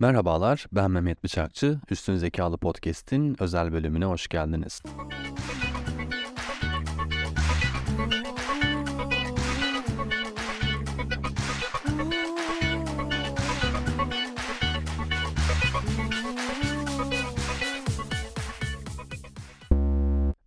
Merhabalar, ben Mehmet Bıçakçı. Üstün Zekalı Podcast'in özel bölümüne hoş geldiniz.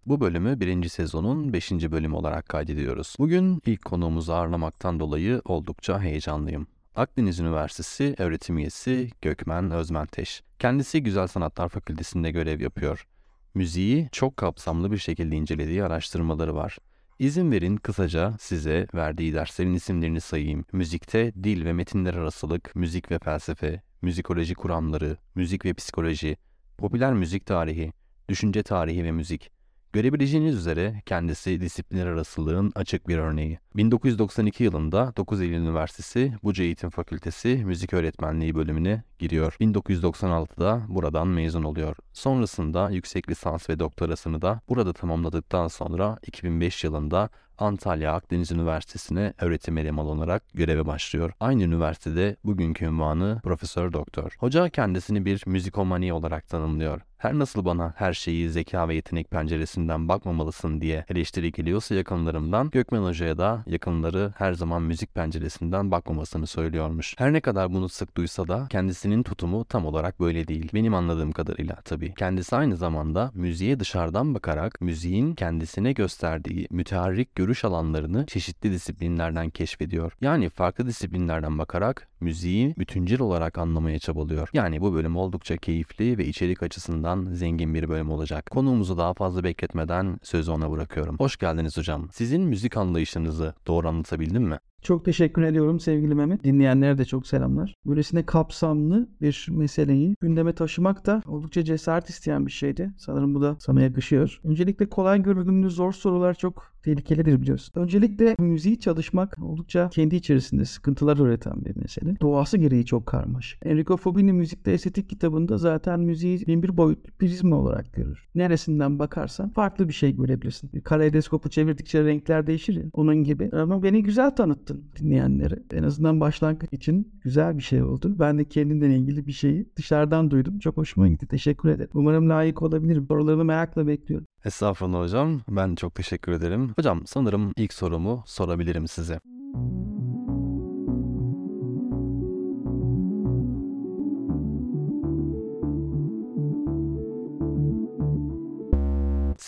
Bu bölümü birinci sezonun beşinci bölümü olarak kaydediyoruz. Bugün ilk konuğumuzu ağırlamaktan dolayı oldukça heyecanlıyım. Akdeniz Üniversitesi öğretim üyesi Gökmen Özmenteş. Kendisi Güzel Sanatlar Fakültesi'nde görev yapıyor. Müziği çok kapsamlı bir şekilde incelediği araştırmaları var. İzin verin kısaca size verdiği derslerin isimlerini sayayım. Müzikte dil ve metinler arasılık, müzik ve felsefe, müzikoloji kuramları, müzik ve psikoloji, popüler müzik tarihi, düşünce tarihi ve müzik, Görebileceğiniz üzere kendisi disiplinler arasılığın açık bir örneği. 1992 yılında 9 Eylül Üniversitesi Buca Eğitim Fakültesi Müzik Öğretmenliği bölümüne giriyor. 1996'da buradan mezun oluyor. Sonrasında yüksek lisans ve doktorasını da burada tamamladıktan sonra 2005 yılında Antalya Akdeniz Üniversitesi'ne öğretim elemanı olarak göreve başlıyor. Aynı üniversitede bugünkü ünvanı Profesör Doktor. Hoca kendisini bir müzikomani olarak tanımlıyor. Her nasıl bana her şeyi zeka ve yetenek penceresinden bakmamalısın diye eleştiri geliyorsa yakınlarımdan Gökmen Hoca'ya da yakınları her zaman müzik penceresinden bakmamasını söylüyormuş. Her ne kadar bunu sık duysa da kendisinin tutumu tam olarak böyle değil. Benim anladığım kadarıyla tabii. Kendisi aynı zamanda müziğe dışarıdan bakarak müziğin kendisine gösterdiği müteharrik görüş alanlarını çeşitli disiplinlerden keşfediyor. Yani farklı disiplinlerden bakarak müziği bütüncül olarak anlamaya çabalıyor. Yani bu bölüm oldukça keyifli ve içerik açısından zengin bir bölüm olacak. Konuğumuzu daha fazla bekletmeden sözü ona bırakıyorum. Hoş geldiniz hocam. Sizin müzik anlayışınızı doğru anlatabildim mi? Çok teşekkür ediyorum sevgili Mehmet. Dinleyenlere de çok selamlar. Böylesine kapsamlı bir meseleyi gündeme taşımak da oldukça cesaret isteyen bir şeydi. Sanırım bu da sana yakışıyor. Öncelikle kolay görünümlü zor sorular çok tehlikelidir biliyorsun. Öncelikle müziği çalışmak oldukça kendi içerisinde sıkıntılar üreten bir mesele. Doğası gereği çok karmaşık. Enrico Fobini Müzikte Estetik kitabında zaten müziği bin bir boyutlu prizma olarak görür. Neresinden bakarsan farklı bir şey görebilirsin. Kaleidoskopu çevirdikçe renkler değişir ya. Onun gibi. Ama beni güzel tanıttın dinleyenlere. En azından başlangıç için güzel bir şey oldu. Ben de kendimden ilgili bir şeyi dışarıdan duydum. Çok hoşuma gitti. Teşekkür ederim. Umarım layık olabilirim. Sorularını merakla bekliyorum. Estağfurullah hocam. Ben çok teşekkür ederim. Hocam sanırım ilk sorumu sorabilirim size.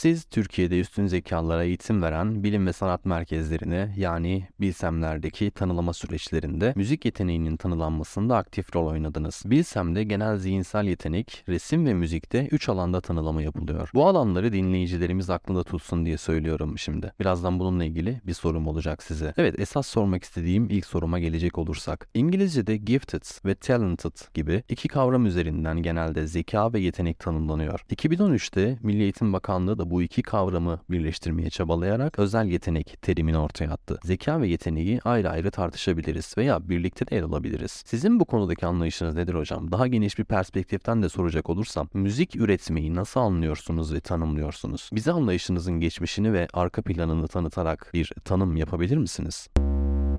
Siz Türkiye'de üstün zekalara eğitim veren bilim ve sanat merkezlerine yani bilsemlerdeki tanılama süreçlerinde müzik yeteneğinin tanılanmasında aktif rol oynadınız. Bilsem'de genel zihinsel yetenek, resim ve müzikte 3 alanda tanılama yapılıyor. Bu alanları dinleyicilerimiz aklında tutsun diye söylüyorum şimdi. Birazdan bununla ilgili bir sorum olacak size. Evet esas sormak istediğim ilk soruma gelecek olursak. İngilizce'de gifted ve talented gibi iki kavram üzerinden genelde zeka ve yetenek tanımlanıyor. 2013'te Milli Eğitim Bakanlığı da bu bu iki kavramı birleştirmeye çabalayarak özel yetenek terimini ortaya attı. Zeka ve yeteneği ayrı ayrı tartışabiliriz veya birlikte de ele alabiliriz. Sizin bu konudaki anlayışınız nedir hocam? Daha geniş bir perspektiften de soracak olursam müzik üretmeyi nasıl anlıyorsunuz ve tanımlıyorsunuz? Bize anlayışınızın geçmişini ve arka planını tanıtarak bir tanım yapabilir misiniz?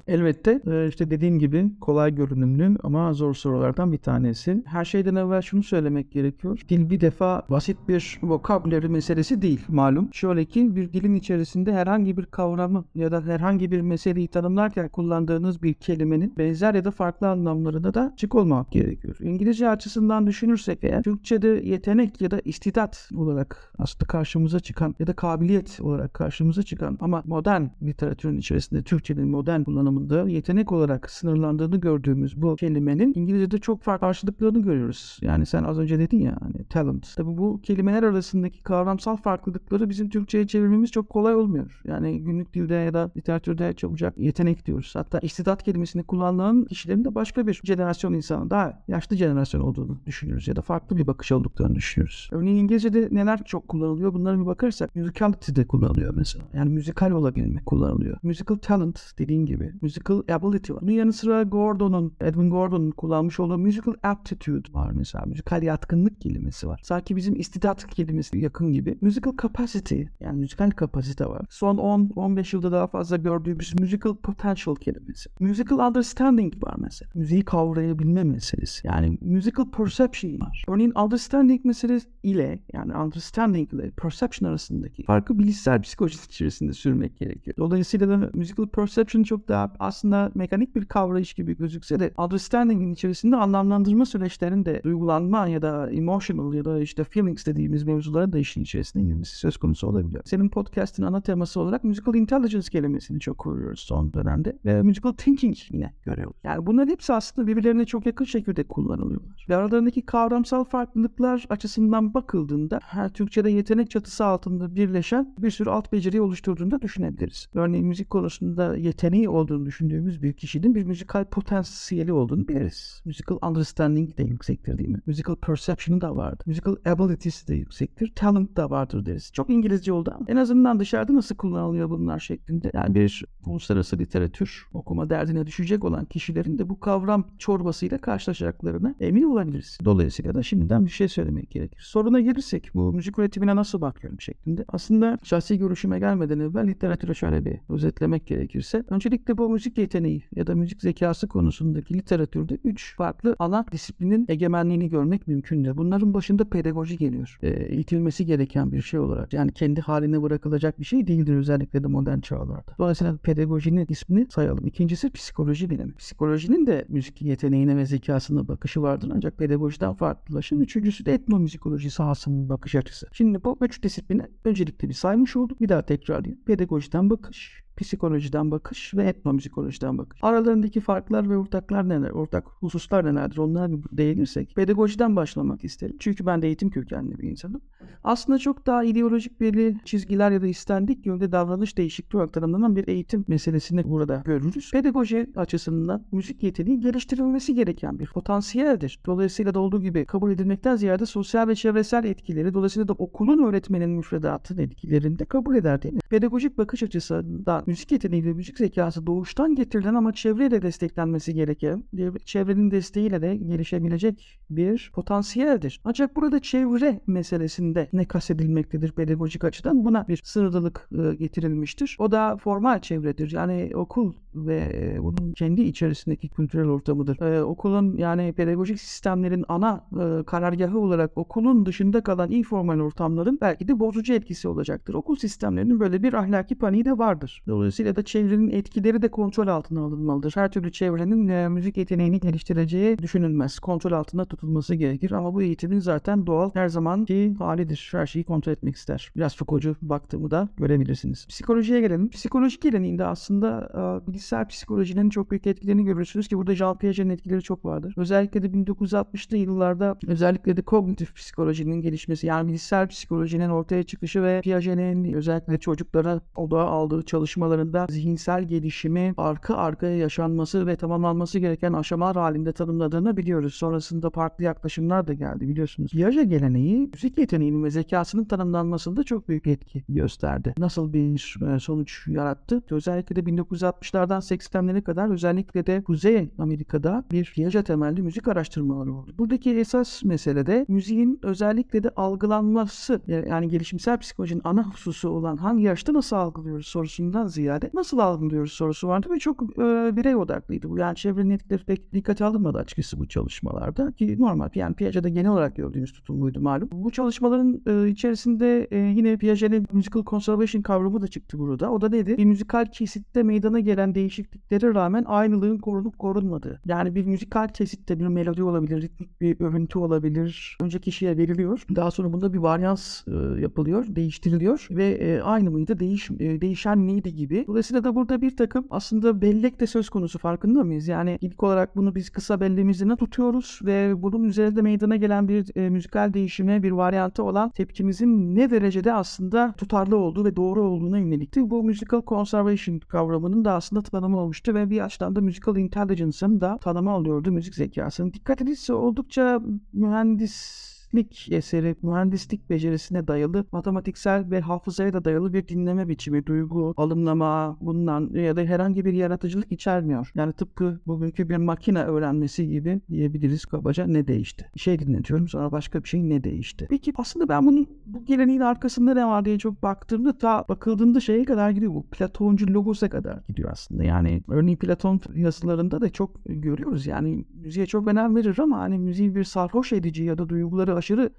Elbette e, işte dediğim gibi kolay görünümlü ama zor sorulardan bir tanesi. Her şeyden evvel şunu söylemek gerekiyor. Dil bir defa basit bir vokabüleri meselesi değil malum. Şöyle ki bir dilin içerisinde herhangi bir kavramı ya da herhangi bir meseleyi tanımlarken kullandığınız bir kelimenin benzer ya da farklı anlamlarına da açık olmak gerekiyor. İngilizce açısından düşünürsek eğer Türkçe'de yetenek ya da istidat olarak aslında karşımıza çıkan ya da kabiliyet olarak karşımıza çıkan ama modern literatürün içerisinde Türkçenin modern kullanımı anlamında yetenek olarak sınırlandığını gördüğümüz bu kelimenin İngilizce'de çok farklı karşılıklarını görüyoruz. Yani sen az önce dedin ya hani talent. Tabi bu kelimeler arasındaki kavramsal farklılıkları bizim Türkçe'ye çevirmemiz çok kolay olmuyor. Yani günlük dilde ya da literatürde çabucak yetenek diyoruz. Hatta istidat kelimesini kullanılan kişilerin de başka bir jenerasyon insanı, daha yaşlı jenerasyon olduğunu düşünüyoruz ya da farklı bir bakış olduklarını düşünüyoruz. Örneğin İngilizce'de neler çok kullanılıyor bunlara bir bakarsak musicality de kullanılıyor mesela. Yani müzikal olabilmek kullanılıyor. Musical talent dediğin gibi Musical ability var. Bunun yanı sıra Gordon'un, Edwin Gordon'un kullanmış olduğu musical aptitude var mesela. Müzikal yatkınlık kelimesi var. Sanki bizim istidat kelimesi yakın gibi. Musical capacity yani müzikal kapasite var. Son 10-15 yılda daha fazla gördüğümüz musical potential kelimesi. Musical understanding var mesela. Müziği kavrayabilme meselesi. Yani musical perception var. Örneğin understanding meselesi ile yani understanding ile perception arasındaki farkı bilişsel psikoloji içerisinde sürmek gerekiyor. Dolayısıyla da musical perception çok daha aslında mekanik bir kavrayış gibi gözükse de understanding'in içerisinde anlamlandırma süreçlerinin de duygulanma ya da emotional ya da işte feelings dediğimiz mevzulara da işin içerisinde girmesi söz konusu olabiliyor. Senin podcast'in ana teması olarak musical intelligence kelimesini çok kuruyoruz son dönemde ve musical thinking yine görüyoruz. Yani bunların hepsi aslında birbirlerine çok yakın şekilde kullanılıyorlar. Ve aralarındaki kavramsal farklılıklar açısından bakıldığında her Türkçe'de yetenek çatısı altında birleşen bir sürü alt beceri oluşturduğunu da düşünebiliriz. Örneğin müzik konusunda yeteneği olduğunu düşündüğümüz bir kişinin bir müzikal potansiyeli olduğunu biliriz. Musical understanding de yüksektir değil mi? Musical perception da vardır. Musical abilities de yüksektir. Talent da vardır deriz. Çok İngilizce oldu ama en azından dışarıda nasıl kullanılıyor bunlar şeklinde. Yani bir uluslararası literatür okuma derdine düşecek olan kişilerin de bu kavram çorbasıyla karşılaşacaklarına emin olabiliriz. Dolayısıyla da şimdiden bir şey söylemek gerekir. Soruna gelirsek bu müzik üretimine nasıl bakıyorum şeklinde. Aslında şahsi görüşüme gelmeden evvel literatüre şöyle bir özetlemek gerekirse. Öncelikle bu müzik yeteneği ya da müzik zekası konusundaki literatürde üç farklı ana disiplinin egemenliğini görmek mümkündür. Bunların başında pedagoji geliyor. E, eğitilmesi gereken bir şey olarak. Yani kendi haline bırakılacak bir şey değildir özellikle de modern çağlarda. Dolayısıyla pedagojinin ismini sayalım. İkincisi psikoloji bilimi. Psikolojinin de müzik yeteneğine ve zekasına bakışı vardır ancak pedagojiden farklılaşın. Üçüncüsü de etnomüzikoloji sahasının bakış açısı. Şimdi bu üç disiplini öncelikle bir saymış olduk. Bir daha tekrarlayayım. Pedagojiden bakış, psikolojiden bakış ve etnomüzikolojiden bakış. Aralarındaki farklar ve ortaklar neler, ortak hususlar nelerdir onlara bir değinirsek pedagojiden başlamak isterim. Çünkü ben de eğitim kökenli bir insanım. Aslında çok daha ideolojik belli çizgiler ya da istendik yönde davranış değişikliği olarak tanımlanan bir eğitim meselesini burada görürüz. Pedagoji açısından müzik yeteneği geliştirilmesi gereken bir potansiyeldir. Dolayısıyla da olduğu gibi kabul edilmekten ziyade sosyal ve çevresel etkileri dolayısıyla da okulun öğretmenin müfredatın etkilerini de kabul eder değil mi? Pedagojik bakış açısından müzik yeteneği ve müzik zekası doğuştan getirilen ama çevreyle desteklenmesi gereken, çevrenin desteğiyle de gelişebilecek bir potansiyeldir. Ancak burada çevre meselesinde ne kastedilmektedir pedagojik açıdan? Buna bir sınırlılık e, getirilmiştir. O da formal çevredir. Yani okul ve e, bunun kendi içerisindeki kültürel ortamıdır. Ee, okulun yani pedagojik sistemlerin ana e, karargahı olarak okulun dışında kalan informal ortamların belki de bozucu etkisi olacaktır. Okul sistemlerinin böyle bir ahlaki paniği de vardır. Dolayısıyla da çevrenin etkileri de kontrol altına alınmalıdır. Her türlü çevrenin e, müzik yeteneğini geliştireceği düşünülmez. Kontrol altında tutulması gerekir ama bu eğitimin zaten doğal her zamanki halidir. Her şeyi kontrol etmek ister. Biraz Foucault'cu baktığımı da görebilirsiniz. Psikolojiye gelelim. Psikolojik geleneğinde aslında e, bilişsel psikolojinin çok büyük etkilerini görürsünüz ki burada Jean Piaget'in etkileri çok vardır. Özellikle de 1960'lı yıllarda özellikle de kognitif psikolojinin gelişmesi yani bilişsel psikolojinin ortaya çıkışı ve Piaget'in özellikle çocuklara odağa aldığı çalışmalarında zihinsel gelişimi arka arkaya yaşanması ve tamamlanması gereken aşamalar halinde tanımladığını biliyoruz. Sonrasında farklı yaklaşımlar da geldi biliyorsunuz. Piaget geleneği müzik yeteneğinin ve zekasının tanımlanmasında çok büyük etki gösterdi. Nasıl bir e, sonuç yarattı? Özellikle de 1960'lardan 80'lere kadar özellikle de Kuzey Amerika'da bir Piaget temelli müzik araştırmaları oldu. Buradaki esas mesele de müziğin özellikle de algılanması yani gelişimsel psikolojinin ana hususu olan hangi yaşta nasıl algılıyoruz sorusundan ziyade nasıl algılıyoruz sorusu vardı ve çok e, birey odaklıydı bu. Yani çevrenin etkileri pek dikkate alınmadı açıkçası bu çalışmalarda ki normal yani Piaget'de genel olarak gördüğümüz tutum buydu malum. Bu çalışmaların e, içerisinde e, yine Piaget'in musical conservation kavramı da çıktı burada. O da neydi? Bir müzikal kesitte meydana gelen değişikliklere rağmen aynılığın korunup korunmadığı. Yani bir müzikal kesitte bir melodi olabilir, ritmik bir övüntü olabilir. Önce kişiye veriliyor. Daha sonra bunda bir varyans e, yapılıyor, değiştiriliyor ve e, aynı mıydı, değiş, e, değişen neydi gibi. Dolayısıyla da burada bir takım aslında bellek de söz konusu farkında mıyız? Yani ilk olarak bunu biz kısa belleğimizde tutuyoruz ve bunun üzerinde meydana gelen bir e, müzikal değişime, bir varyantı olan tepkimizin ne derecede aslında tutarlı olduğu ve doğru olduğuna yönelikti. Bu musical conservation kavramının da aslında tanımı olmuştu ve bir açıdan da musical intelligence'ın da tanımı alıyordu müzik zekasının. Dikkat edilse oldukça mühendis teknik eseri, mühendislik becerisine dayalı, matematiksel ve hafızaya da dayalı bir dinleme biçimi, duygu, alımlama, bundan ya da herhangi bir yaratıcılık içermiyor. Yani tıpkı bugünkü bir makine öğrenmesi gibi diyebiliriz kabaca ne değişti? Şey dinletiyorum sonra başka bir şey ne değişti? Peki aslında ben bunun bu geleneğin arkasında ne var diye çok baktığımda ta bakıldığında şeye kadar gidiyor bu. Platoncu logosa kadar gidiyor aslında. Yani örneğin Platon yazılarında da çok görüyoruz. Yani müziğe çok önem verir ama hani müziği bir sarhoş edici ya da duyguları aşırı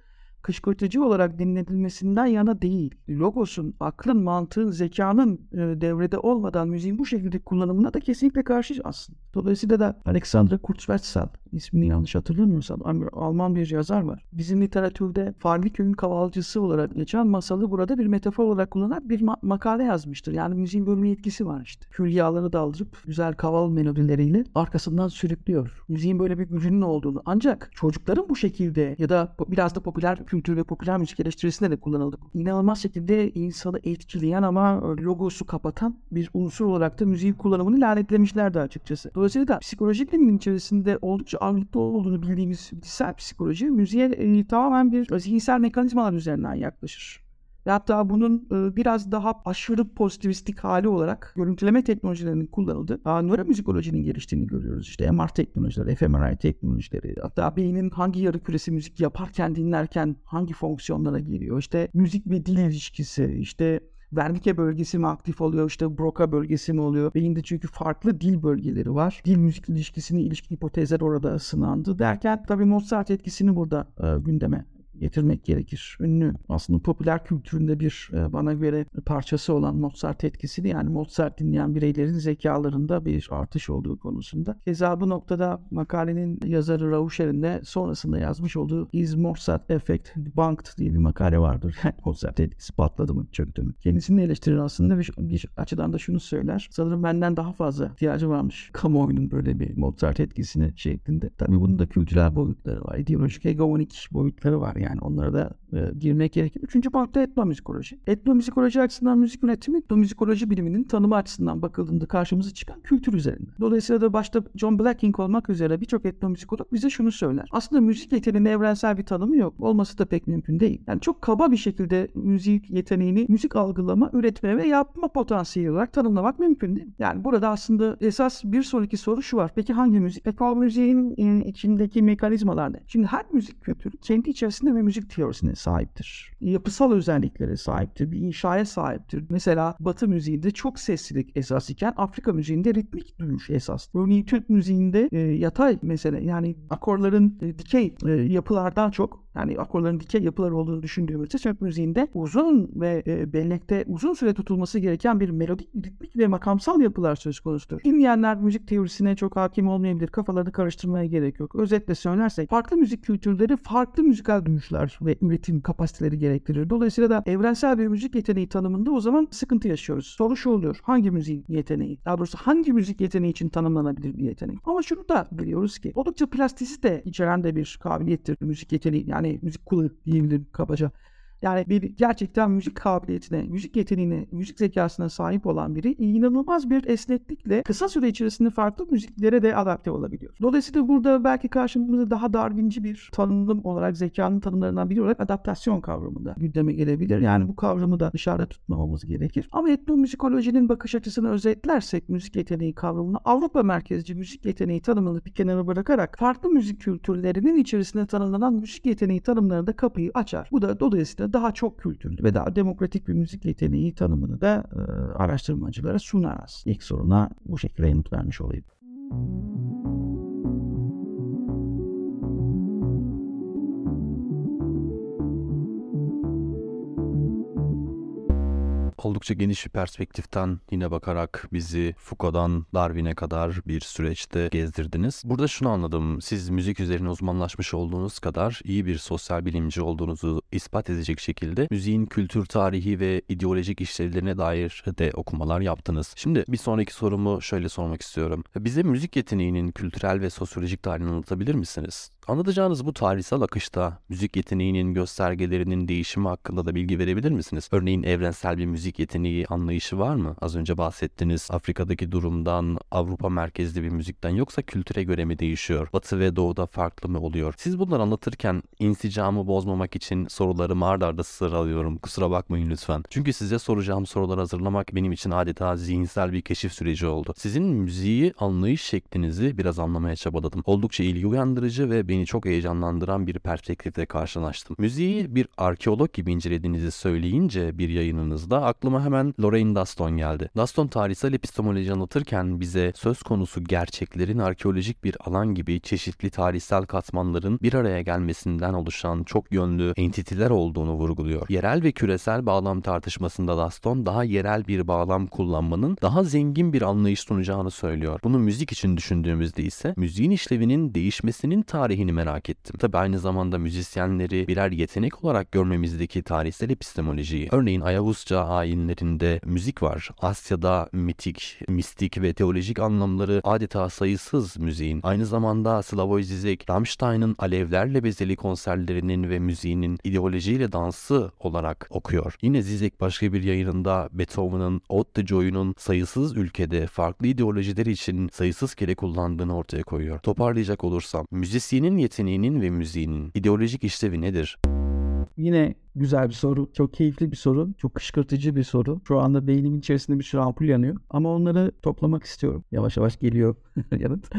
kışkırtıcı olarak dinletilmesinden yana değil. Logosun, aklın, mantığın, zekanın e, devrede olmadan müziğin bu şekilde kullanımına da kesinlikle karşı aslında. Dolayısıyla da Alexandra Kurzweil ismini yanlış hatırlamıyorsam Alman bir yazar var. Bizim literatürde Farli Köy'ün kavalcısı olarak geçen masalı burada bir metafor olarak kullanan bir ma- makale yazmıştır. Yani müziğin böyle etkisi var işte. Hülyaları daldırıp güzel kaval melodileriyle arkasından sürüklüyor. Müziğin böyle bir gücünün olduğunu. Ancak çocukların bu şekilde ya da biraz da popüler kültür ve popüler müzik eleştirisinde de kullanıldı. İnanılmaz şekilde insanı etkileyen ama logosu kapatan bir unsur olarak da müziğin kullanımını lanetlemişlerdi açıkçası. Dolayısıyla da psikolojik bilimin içerisinde oldukça ağırlıklı olduğunu bildiğimiz bilgisayar psikoloji müziğe e, tamamen bir zihinsel mekanizmalar üzerinden yaklaşır. Ve hatta bunun e, biraz daha aşırı pozitivistik hali olarak görüntüleme teknolojilerinin kullanıldığı nöromüzikolojinin geliştiğini görüyoruz. İşte MR teknolojileri, fMRI teknolojileri, hatta beynin hangi yarı küresi müzik yaparken, dinlerken hangi fonksiyonlara geliyor. İşte müzik ve dil ilişkisi, işte Wernicke bölgesi mi aktif oluyor işte Broca bölgesi mi oluyor? Beyinde çünkü farklı dil bölgeleri var. Dil müzik ilişkisini ilişkin hipotezler orada sınandı derken tabii Mozart etkisini burada e, gündeme getirmek gerekir. Ünlü aslında popüler kültüründe bir e, bana göre parçası olan Mozart etkisini yani Mozart dinleyen bireylerin zekalarında bir artış olduğu konusunda. Keza bu noktada makalenin yazarı Rauscher'in de sonrasında yazmış olduğu Is Mozart Effect Debunked diye bir makale vardır. Mozart etkisi patladı mı çöktü mü? Kendisini eleştirir aslında bir, bir açıdan da şunu söyler. Sanırım benden daha fazla ihtiyacı varmış kamuoyunun böyle bir Mozart etkisini şeklinde. Tabii bunun da kültürel boyutları var. İdeolojik hegemonik boyutları var yani yani onlara da e, girmek gerekir. Üçüncü boyutta etnomüzikoloji. Etnomüzikoloji açısından müzik üretimi etnomüzikoloji biliminin tanımı açısından bakıldığında karşımıza çıkan kültür üzerinde. Dolayısıyla da başta John Blacking olmak üzere birçok etnomüzikolog bize şunu söyler. Aslında müzik yeteneğinin evrensel bir tanımı yok. Olması da pek mümkün değil. Yani çok kaba bir şekilde müzik yeteneğini müzik algılama, üretme ve yapma potansiyeli olarak tanımlamak mümkün değil. Yani burada aslında esas bir sonraki soru şu var. Peki hangi müzik? Peki o müziğin e, içindeki mekanizmalar ne? Şimdi her müzik kültürü kendi içerisinde ve müzik teorisine sahiptir. Yapısal özelliklere sahiptir. Bir inşaya sahiptir. Mesela Batı müziğinde çok seslilik esas iken Afrika müziğinde ritmik duyuş esas. Örneğin Türk müziğinde e, yatay mesela yani akorların e, dikey e, yapılardan çok yani akorların dikey yapılar olduğunu düşündüğümüzde Türk müziğinde uzun ve e, bellekte uzun süre tutulması gereken bir melodik, ritmik ve makamsal yapılar söz konusudur. Dinleyenler müzik teorisine çok hakim olmayabilir. Kafalarını karıştırmaya gerek yok. Özetle söylersek farklı müzik kültürleri farklı müzikal duyuşlar ve üretim kapasiteleri gerektirir. Dolayısıyla da evrensel bir müzik yeteneği tanımında o zaman sıkıntı yaşıyoruz. Soru şu oluyor. Hangi müzik yeteneği? Daha doğrusu hangi müzik yeteneği için tanımlanabilir bir yetenek? Ama şunu da biliyoruz ki oldukça plastisite içeren de bir kabiliyettir müzik yeteneği. Yani yani müzik kulu diyebilirim kabaca. Yani bir gerçekten müzik kabiliyetine, müzik yeteneğine, müzik zekasına sahip olan biri inanılmaz bir esneklikle kısa süre içerisinde farklı müziklere de adapte olabiliyor. Dolayısıyla burada belki karşımıza daha darwinci bir tanım olarak zekanın tanımlarından biri olarak adaptasyon kavramında gündeme gelebilir. Yani bu kavramı da dışarıda tutmamamız gerekir. Ama etnomüzikolojinin bakış açısını özetlersek müzik yeteneği kavramını Avrupa merkezci müzik yeteneği tanımını bir kenara bırakarak farklı müzik kültürlerinin içerisinde tanımlanan müzik yeteneği tanımlarında kapıyı açar. Bu da dolayısıyla daha çok kültürlü ve daha demokratik bir müzik yeteneği tanımını da e, araştırmacılara sunar. İlk soruna bu şekilde yanıt vermiş olayım. Oldukça geniş bir perspektiften yine bakarak bizi Foucault'dan Darwin'e kadar bir süreçte gezdirdiniz. Burada şunu anladım. Siz müzik üzerine uzmanlaşmış olduğunuz kadar iyi bir sosyal bilimci olduğunuzu ispat edecek şekilde müziğin kültür tarihi ve ideolojik işlevlerine dair de okumalar yaptınız. Şimdi bir sonraki sorumu şöyle sormak istiyorum. Bize müzik yeteneğinin kültürel ve sosyolojik tarihini anlatabilir misiniz? Anlatacağınız bu tarihsel akışta müzik yeteneğinin göstergelerinin değişimi hakkında da bilgi verebilir misiniz? Örneğin evrensel bir müzik yeteneği anlayışı var mı? Az önce bahsettiniz Afrika'daki durumdan, Avrupa merkezli bir müzikten yoksa kültüre göre mi değişiyor? Batı ve doğuda farklı mı oluyor? Siz bunları anlatırken insicamı bozmamak için sorularımı ard arda sıralıyorum. Kusura bakmayın lütfen. Çünkü size soracağım soruları hazırlamak benim için adeta zihinsel bir keşif süreci oldu. Sizin müziği anlayış şeklinizi biraz anlamaya çabaladım. Oldukça ilgi uyandırıcı ve beni çok heyecanlandıran bir perspektifle karşılaştım. Müziği bir arkeolog gibi incelediğinizi söyleyince bir yayınınızda aklıma hemen Lorraine Daston geldi. Daston tarihsel epistemoloji anlatırken bize söz konusu gerçeklerin arkeolojik bir alan gibi çeşitli tarihsel katmanların bir araya gelmesinden oluşan çok yönlü entiteler olduğunu vurguluyor. Yerel ve küresel bağlam tartışmasında Daston daha yerel bir bağlam kullanmanın daha zengin bir anlayış sunacağını söylüyor. Bunu müzik için düşündüğümüzde ise müziğin işlevinin değişmesinin tarihini merak ettim. Tabi aynı zamanda müzisyenleri birer yetenek olarak görmemizdeki tarihsel epistemolojiyi. Örneğin Ayavuzca ayinlerinde müzik var. Asya'da mitik, mistik ve teolojik anlamları adeta sayısız müziğin. Aynı zamanda Slavoj Zizek, Rammstein'ın alevlerle bezeli konserlerinin ve müziğinin ideolojiyle dansı olarak okuyor. Yine Zizek başka bir yayınında Beethoven'ın Ode de Joy'unun sayısız ülkede farklı ideolojiler için sayısız kere kullandığını ortaya koyuyor. Toparlayacak olursam, müzisyenin yeteneğinin ve müziğinin ideolojik işlevi nedir? Yine güzel bir soru. Çok keyifli bir soru. Çok kışkırtıcı bir soru. Şu anda beynimin içerisinde bir sürü ampul yanıyor. Ama onları toplamak istiyorum. Yavaş yavaş geliyor yanıt.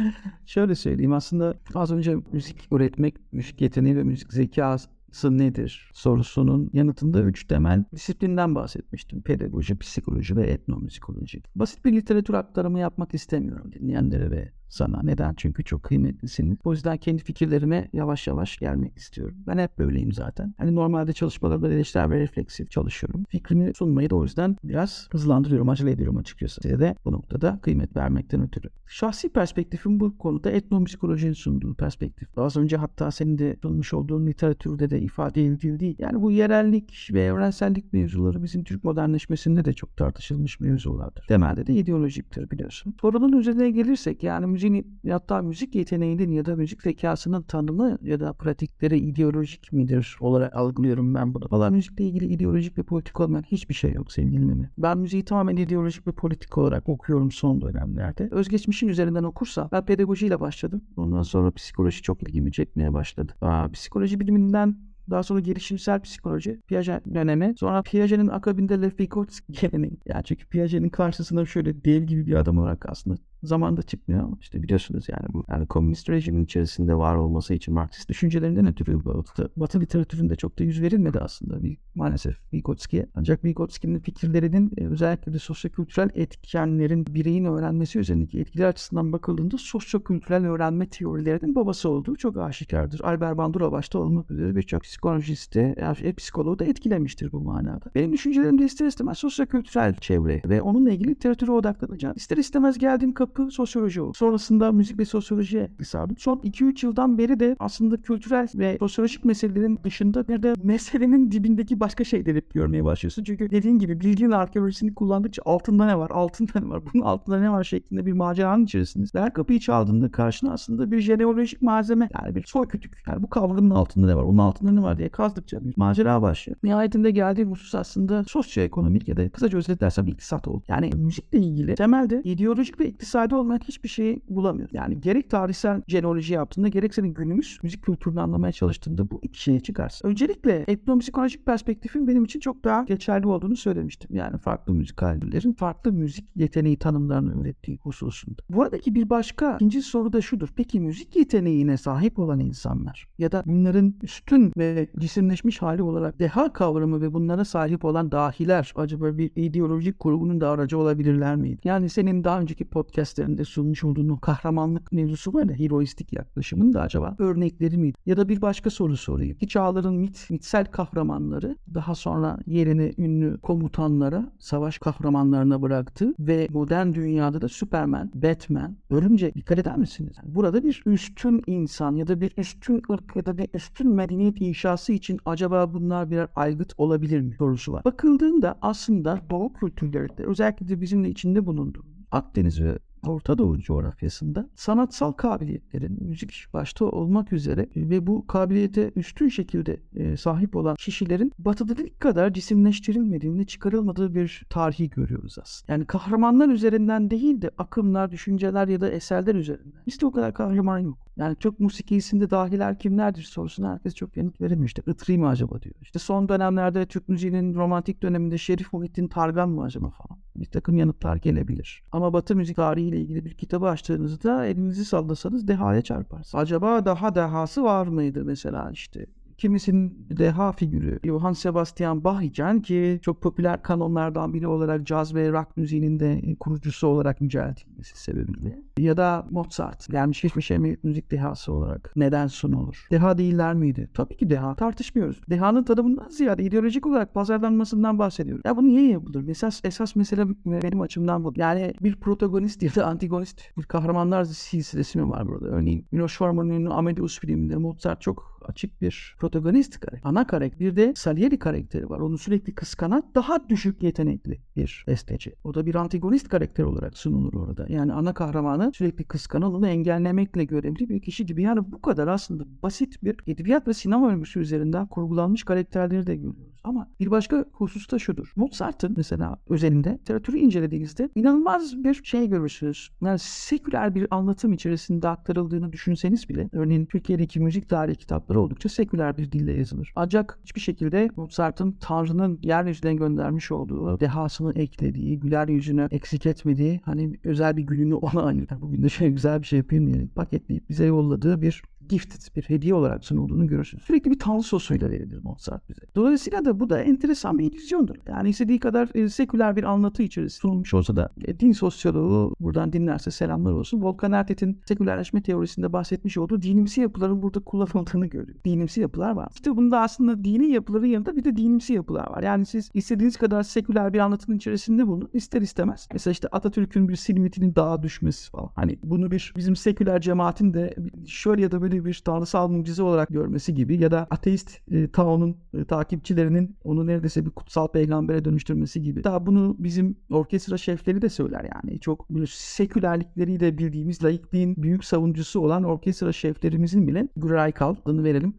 Şöyle söyleyeyim aslında az önce müzik üretmek, müzik yeteneği ve müzik zekası nedir sorusunun yanıtında üç temel disiplinden bahsetmiştim. Pedagoji, psikoloji ve etnomüzikoloji. Basit bir literatür aktarımı yapmak istemiyorum dinleyenlere ve sana. Neden? Çünkü çok kıymetlisiniz. O yüzden kendi fikirlerime yavaş yavaş gelmek istiyorum. Ben hep böyleyim zaten. Hani normalde çalışmalarda eleştirel ve refleksif çalışıyorum. Fikrimi sunmayı da o yüzden biraz hızlandırıyorum, acele ediyorum açıkçası. Size de bu noktada kıymet vermekten ötürü. Şahsi perspektifim bu konuda etnomüzikolojinin sunduğu perspektif. Az önce hatta senin de sunmuş olduğun literatürde de ifade edildiği yani bu yerellik ve evrensellik mevzuları bizim Türk modernleşmesinde de çok tartışılmış mevzulardır. Temelde de ideolojiktir biliyorsun. Sorunun üzerine gelirsek yani müziğin hatta müzik yeteneğinin ya da müzik zekasının tanımı ya da pratikleri ideolojik midir olarak algılıyorum ben bunu. Valla müzikle ilgili ideolojik ve politik olmayan hiçbir şey yok sevgili Mimi. Ben müziği tamamen ideolojik ve politik olarak okuyorum son dönemlerde. Özgeçmişin üzerinden okursa ben pedagojiyle başladım. Ondan sonra psikoloji çok ilgimi çekmeye başladı. Aa, psikoloji biliminden daha sonra gelişimsel psikoloji, Piaget dönemi. Sonra Piaget'in akabinde Lev Vygotsky geleneği. Yani çünkü Piaget'in karşısında şöyle dev gibi bir adam olarak aslında zamanda çıkmıyor işte biliyorsunuz yani bu yani komünist rejimin içerisinde var olması için Marksist düşüncelerinden ötürü Batı, Batı literatüründe çok da yüz verilmedi aslında bir, maalesef Vygotsky'ye. Ancak Vygotsky'nin fikirlerinin e, özellikle de sosyokültürel etkenlerin bireyin öğrenmesi üzerindeki etkiler açısından bakıldığında sosyokültürel öğrenme teorilerinin babası olduğu çok aşikardır. Albert Bandura başta olmak üzere birçok psikolojisti, e, psikoloğu da etkilemiştir bu manada. Benim düşüncelerim de ister istemez sosyokültürel çevre ve onunla ilgili literatüre odaklanacağım. İster istemez geldiğim kapı kapı sosyoloji oldu. Sonrasında müzik ve sosyolojiye sardım. Son 2-3 yıldan beri de aslında kültürel ve sosyolojik meselelerin dışında bir de meselenin dibindeki başka şeyleri görmeye başlıyorsun. Çünkü dediğin gibi bilginin arkeolojisini kullandıkça altında ne var, altında ne var, bunun altında ne var şeklinde bir maceranın içerisindeyiz. Ve her kapıyı çaldığında karşına aslında bir jeneolojik malzeme yani bir soy kütük. Yani bu kavramın altında ne var, onun altında ne var diye kazdıkça bir macera başlıyor. Nihayetinde geldiğim husus aslında sosyoekonomik ya da kısaca özetlersem iktisat oldu. Yani müzikle ilgili temelde ideolojik ve iktisat ifade olmayan hiçbir şeyi bulamıyor. Yani gerek tarihsel jenoloji yaptığında gerek senin günümüz müzik kültürünü anlamaya çalıştığında bu iki şeye çıkarsın. Öncelikle etnomüzikolojik perspektifin benim için çok daha geçerli olduğunu söylemiştim. Yani farklı müzik hallerin farklı müzik yeteneği tanımlarını ürettiği hususunda. Buradaki bir başka ikinci soru da şudur. Peki müzik yeteneğine sahip olan insanlar ya da bunların üstün ve cisimleşmiş hali olarak deha kavramı ve bunlara sahip olan dahiler acaba bir ideolojik kurgunun da aracı olabilirler miydi? Yani senin daha önceki podcast podcastlerinde sunmuş olduğun kahramanlık mevzusu var ya heroistik yaklaşımın da acaba örnekleri miydi? Ya da bir başka soru sorayım. Ki çağların mit, mitsel kahramanları daha sonra yerini ünlü komutanlara, savaş kahramanlarına bıraktı ve modern dünyada da Superman, Batman, Örümcek dikkat eder misiniz? burada bir üstün insan ya da bir üstün ırk ya da bir üstün medeniyet inşası için acaba bunlar birer aygıt olabilir mi sorusu var. Bakıldığında aslında Doğu kültürlerinde özellikle de bizim de içinde bulunduğumuz Akdeniz ve Orta Doğu coğrafyasında sanatsal kabiliyetlerin müzik başta olmak üzere ve bu kabiliyete üstün şekilde e, sahip olan kişilerin batıda kadar cisimleştirilmediğini, çıkarılmadığı bir tarihi görüyoruz aslında. Yani kahramanlar üzerinden değil de akımlar, düşünceler ya da eserler üzerinden. Bizde o kadar kahraman yok. Yani çok musikisinde dahiler kimlerdir sorusuna herkes çok yanıt veremiyor. İşte Itri mi acaba diyor. İşte son dönemlerde Türk müziğinin romantik döneminde Şerif Muhittin Targan mı acaba falan. Bir takım yanıtlar gelebilir. Ama Batı müzik tarihiyle ilgili bir kitabı açtığınızda elinizi sallasanız dehaya çarparsınız. Acaba daha dehası var mıydı mesela işte Kimisinin deha figürü Johann Sebastian Bach iken ki çok popüler kanonlardan biri olarak caz ve rock müziğinin de kurucusu olarak yüceltilmesi sebebiyle. Ya da Mozart gelmiş geçmiş en müzik dehası olarak neden sunulur? Deha değiller miydi? Tabii ki deha. Tartışmıyoruz. Dehanın tanımından ziyade ideolojik olarak pazarlanmasından bahsediyoruz. Ya bu niye yapılır? Esas, esas mesele benim açımdan bu. Yani bir protagonist ya da antagonist bir kahramanlar silsilesi mi var burada? Örneğin Miloš Forman'ın Amadeus filminde Mozart çok açık bir protagonist karakter. Ana karakter. Bir de Salieri karakteri var. Onu sürekli kıskanan daha düşük yetenekli bir besteci. O da bir antagonist karakter olarak sunulur orada. Yani ana kahramanı sürekli kıskanan engellemekle görevli bir kişi gibi. Yani bu kadar aslında basit bir edebiyat ve sinema öyküsü üzerinden kurgulanmış karakterleri de görüyoruz. Ama bir başka husus da şudur. Mozart'ın mesela özelinde literatürü incelediğinizde inanılmaz bir şey görürsünüz. Yani seküler bir anlatım içerisinde aktarıldığını düşünseniz bile örneğin Türkiye'deki müzik tarihi kitapları oldukça seküler bir dille yazılır. Ancak hiçbir şekilde Mozart'ın Tanrı'nın yeryüzünden göndermiş olduğu dehasını eklediği, güler yüzünü eksik etmediği hani özel bir gününü ona ayırır. Bugün de şöyle güzel bir şey yapayım diye paketleyip bize yolladığı bir gifted bir hediye olarak sunulduğunu görürsünüz. Sürekli bir tanrı sosuyla verilir Mozart bize. Dolayısıyla da bu da enteresan bir illüzyondur. Yani istediği kadar e, seküler bir anlatı içerisinde sunulmuş olsa da e, din sosyoloğu buradan dinlerse selamlar olsun. Volkan Ertet'in sekülerleşme teorisinde bahsetmiş olduğu dinimsi yapıların burada kullanıldığını görüyor. Dinimsi yapılar var. İşte bunda aslında dini yapıların yanında bir de dinimsi yapılar var. Yani siz istediğiniz kadar seküler bir anlatının içerisinde bulun ister istemez. Mesela işte Atatürk'ün bir silüetinin dağa düşmesi falan. Hani bunu bir bizim seküler cemaatin de şöyle ya da böyle bir tanrısal mucize olarak görmesi gibi ya da ateist e, Tao'nun e, takipçilerinin onu neredeyse bir kutsal peygambere dönüştürmesi gibi. Daha bunu bizim orkestra şefleri de söyler yani. Çok böyle sekülerlikleriyle bildiğimiz laikliğin büyük savunucusu olan orkestra şeflerimizin bile Graykal adını verelim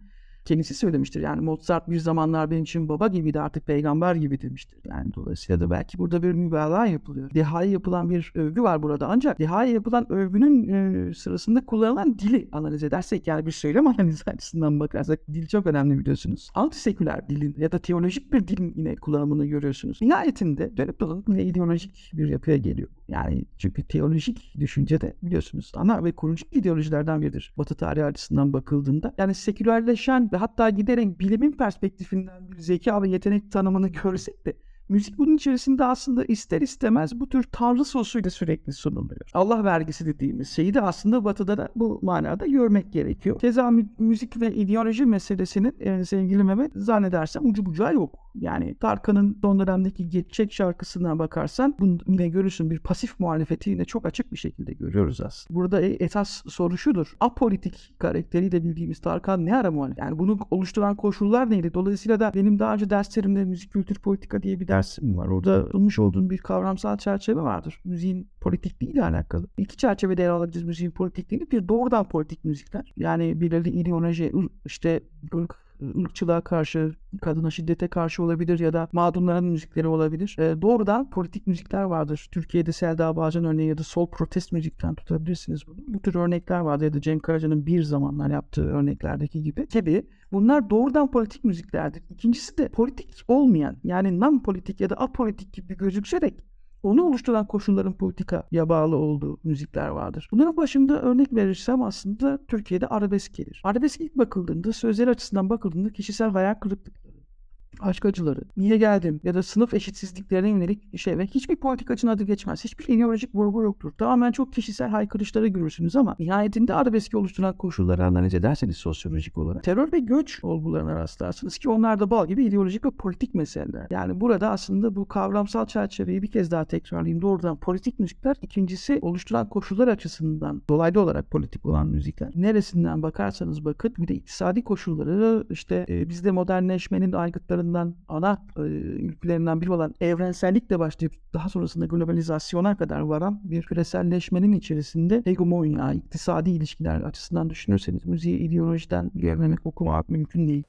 kendisi söylemiştir. Yani Mozart bir zamanlar benim için baba gibiydi artık peygamber gibi demiştir. Yani dolayısıyla da belki burada bir mübalağa yapılıyor. Deha'ya yapılan bir övgü var burada. Ancak Deha'ya yapılan övgünün e, sırasında kullanılan dili analiz edersek yani bir söylem analizi açısından bakarsak dil çok önemli biliyorsunuz. Antiseküler dilin ya da teolojik bir dilin yine kullanımını görüyorsunuz. Nihayetinde dönüp dolanıp ideolojik bir yapıya geliyor. Yani çünkü teolojik düşünce de biliyorsunuz ana ve kurucu ideolojilerden biridir. Batı tarihi açısından bakıldığında. Yani sekülerleşen ve hatta giderek bilimin perspektifinden bir zeka ve yetenek tanımını görsek de Müzik bunun içerisinde aslında ister istemez bu tür tanrı sosuyla sürekli sunuluyor. Allah vergisi dediğimiz şeyi de aslında batıda da bu manada görmek gerekiyor. Keza müzik ve ideoloji meselesinin e, sevgili Mehmet zannedersem ucu bucağı yok. Yani Tarkan'ın son dönemdeki Geçecek şarkısına bakarsan bunu yine görürsün bir pasif muhalefeti yine çok açık bir şekilde görüyoruz aslında. Burada e, esas soru şudur. Apolitik karakteriyle bildiğimiz Tarkan ne ara muhalefet? Yani bunu oluşturan koşullar neydi? Dolayısıyla da benim daha önce derslerimde müzik kültür politika diye bir dersim var. Orada sunmuş olduğum bir kavramsal çerçeve vardır. Müziğin politikliği ile alakalı. İki çerçevede ele alabiliriz müziğin politikliğini. Bir doğrudan politik müzikler. Yani birileri ideoloji, işte ırk, ırkçılığa karşı, kadına şiddete karşı olabilir ya da mağdurların müzikleri olabilir. E, doğrudan politik müzikler vardır. Türkiye'de Selda Bağcan örneği ya da sol protest müzikten tutabilirsiniz bunu. Bu tür örnekler vardı ya da Cem Karaca'nın bir zamanlar yaptığı örneklerdeki gibi. Tabi bunlar doğrudan politik müziklerdir. İkincisi de politik olmayan yani non politik ya da apolitik gibi gözükserek onu oluşturan koşulların politikaya bağlı olduğu müzikler vardır. Bunların başında örnek verirsem aslında Türkiye'de arabesk gelir. Arabesk ilk bakıldığında sözel açısından bakıldığında kişisel hayal kırıklıkları aşk acıları, niye geldim ya da sınıf eşitsizliklerine yönelik şey ve hiçbir politikacının adı geçmez. Hiçbir ideolojik vurgu yoktur. Tamamen çok kişisel haykırışları görürsünüz ama nihayetinde arabeski oluşturan koşulları analiz ederseniz sosyolojik olarak terör ve göç olgularına rastlarsınız ki onlar da bal gibi ideolojik ve politik meseleler. Yani burada aslında bu kavramsal çerçeveyi bir kez daha tekrarlayayım. Doğrudan politik müzikler, ikincisi oluşturan koşullar açısından dolaylı olarak politik olan müzikler. Neresinden bakarsanız bakın bir de iktisadi koşulları işte e, bizde modernleşmenin aygıtlarından ardından ana e, ülkelerinden biri olan evrensellikle başlayıp daha sonrasında globalizasyona kadar varan bir küreselleşmenin içerisinde hegemonya, iktisadi ilişkiler açısından düşünürseniz müziği ideolojiden görmemek, okumak mümkün değil.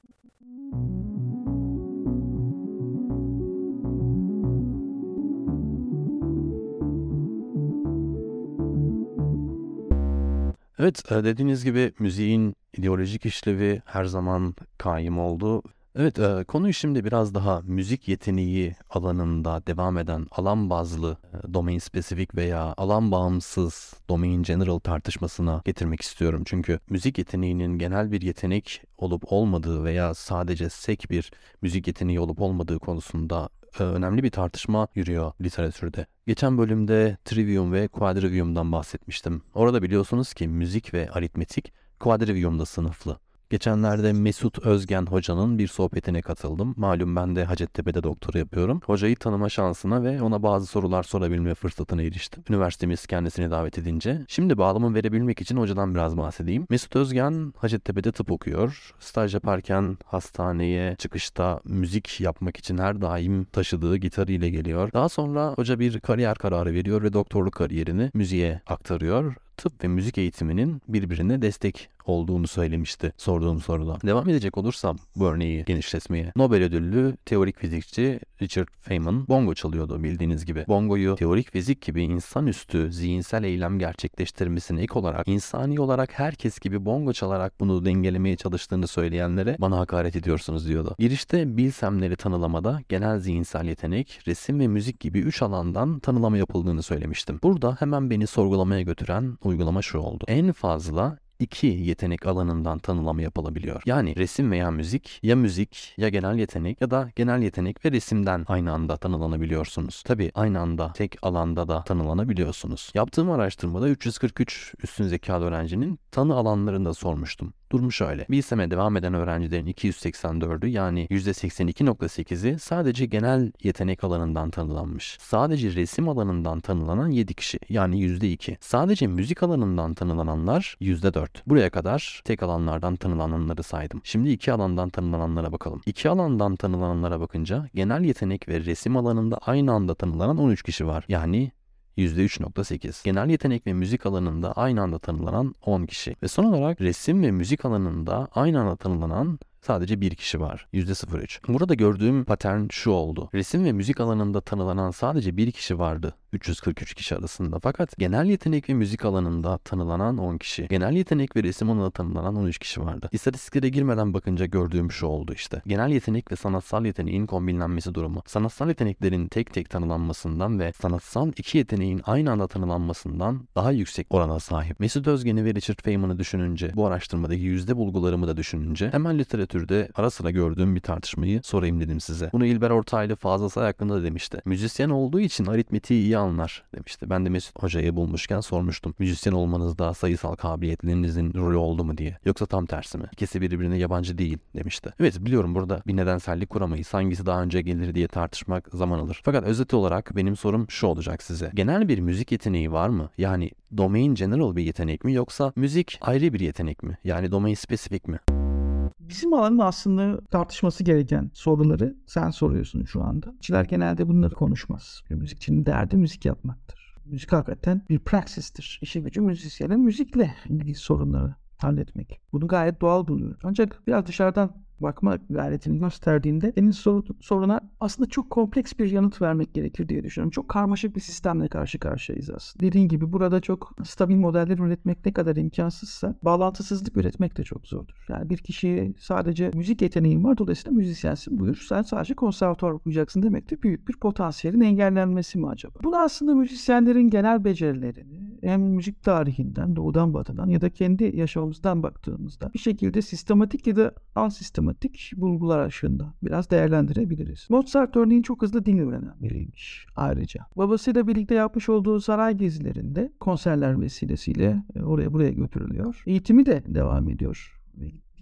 Evet, e, dediğiniz gibi müziğin ideolojik işlevi her zaman kaim oldu. Evet, e, konuyu şimdi biraz daha müzik yeteneği alanında devam eden alan bazlı, e, domain spesifik veya alan bağımsız domain general tartışmasına getirmek istiyorum. Çünkü müzik yeteneğinin genel bir yetenek olup olmadığı veya sadece sek bir müzik yeteneği olup olmadığı konusunda e, önemli bir tartışma yürüyor literatürde. Geçen bölümde trivium ve quadrivium'dan bahsetmiştim. Orada biliyorsunuz ki müzik ve aritmetik quadrivium'da sınıflı. Geçenlerde Mesut Özgen hocanın bir sohbetine katıldım. Malum ben de Hacettepe'de doktora yapıyorum. Hocayı tanıma şansına ve ona bazı sorular sorabilme fırsatına eriştim. Üniversitemiz kendisini davet edince. Şimdi bağlamı verebilmek için hocadan biraz bahsedeyim. Mesut Özgen Hacettepe'de tıp okuyor. Staj yaparken hastaneye çıkışta müzik yapmak için her daim taşıdığı gitarı ile geliyor. Daha sonra hoca bir kariyer kararı veriyor ve doktorluk kariyerini müziğe aktarıyor tıp ve müzik eğitiminin birbirine destek olduğunu söylemişti sorduğum soruda. Devam edecek olursam bu örneği genişletmeye. Nobel ödüllü teorik fizikçi Richard Feynman bongo çalıyordu bildiğiniz gibi. Bongoyu teorik fizik gibi insanüstü zihinsel eylem gerçekleştirmesine ek olarak insani olarak herkes gibi bongo çalarak bunu dengelemeye çalıştığını söyleyenlere bana hakaret ediyorsunuz diyordu. Girişte bilsemleri tanılamada genel zihinsel yetenek, resim ve müzik gibi üç alandan tanılama yapıldığını söylemiştim. Burada hemen beni sorgulamaya götüren uygulama şu oldu. En fazla iki yetenek alanından tanılama yapılabiliyor. Yani resim veya müzik, ya müzik ya genel yetenek ya da genel yetenek ve resimden aynı anda tanılanabiliyorsunuz. Tabi aynı anda tek alanda da tanılanabiliyorsunuz. Yaptığım araştırmada 343 üstün zekalı öğrencinin tanı alanlarını da sormuştum. Durumu şöyle. Bilsem'e devam eden öğrencilerin 284'ü yani %82.8'i sadece genel yetenek alanından tanılanmış. Sadece resim alanından tanılanan 7 kişi yani %2. Sadece müzik alanından tanılananlar %4. Buraya kadar tek alanlardan tanılananları saydım. Şimdi iki alandan tanılananlara bakalım. İki alandan tanılananlara bakınca genel yetenek ve resim alanında aynı anda tanılanan 13 kişi var. Yani %3.8. Genel yetenek ve müzik alanında aynı anda tanılanan 10 kişi. Ve son olarak resim ve müzik alanında aynı anda tanılanan sadece bir kişi var. %03. Burada gördüğüm patern şu oldu. Resim ve müzik alanında tanılanan sadece bir kişi vardı. 343 kişi arasında. Fakat genel yetenek ve müzik alanında tanılanan 10 kişi. Genel yetenek ve resim alanında tanılanan 13 kişi vardı. İstatistiklere girmeden bakınca gördüğüm şu oldu işte. Genel yetenek ve sanatsal yeteneğin kombinlenmesi durumu. Sanatsal yeteneklerin tek tek tanılanmasından ve sanatsal iki yeteneğin aynı anda tanılanmasından daha yüksek orana sahip. Mesut Özgen'i ve Richard Feynman'ı düşününce, bu araştırmadaki yüzde bulgularımı da düşününce hemen literatürde ara sıra gördüğüm bir tartışmayı sorayım dedim size. Bunu İlber Ortaylı Fazıl Say hakkında da demişti. Müzisyen olduğu için aritmetiği iyi anlar demişti. Ben de Mesut Hoca'yı bulmuşken sormuştum. Müzisyen olmanızda sayısal kabiliyetlerinizin rolü oldu mu diye. Yoksa tam tersi mi? İkisi birbirine yabancı değil demişti. Evet biliyorum burada bir nedensellik kuramayız. Hangisi daha önce gelir diye tartışmak zaman alır. Fakat özet olarak benim sorum şu olacak size. Genel bir müzik yeteneği var mı? Yani domain general bir yetenek mi yoksa müzik ayrı bir yetenek mi? Yani domain spesifik mi? Bizim alanın aslında tartışması gereken soruları sen soruyorsun şu anda. Müzikçiler genelde bunları konuşmaz. Müzikçinin derdi müzik yapmaktır. Müzik hakikaten bir praksistir. İşi gücü müzisyenin müzikle ilgili sorunları halletmek. Bunu gayet doğal buluyorum. Ancak biraz dışarıdan bakma gayretini gösterdiğinde senin sor, soruna aslında çok kompleks bir yanıt vermek gerekir diye düşünüyorum. Çok karmaşık bir sistemle karşı karşıyayız aslında. Dediğin gibi burada çok stabil modeller üretmek ne kadar imkansızsa bağlantısızlık üretmek de çok zordur. Yani bir kişiye sadece müzik yeteneğin var dolayısıyla müzisyensin buyur. Sen sadece konservatuar okuyacaksın demek de büyük bir potansiyelin engellenmesi mi acaba? Bunu aslında müzisyenlerin genel becerilerini hem müzik tarihinden, doğudan batıdan ya da kendi yaşamımızdan baktığımızda bir şekilde sistematik ya da ansistematik bulgular ışığında biraz değerlendirebiliriz. Mozart örneğin çok hızlı dil öğrenen biriymiş ayrıca. Babasıyla birlikte yapmış olduğu saray gezilerinde konserler vesilesiyle e, oraya buraya götürülüyor. Eğitimi de devam ediyor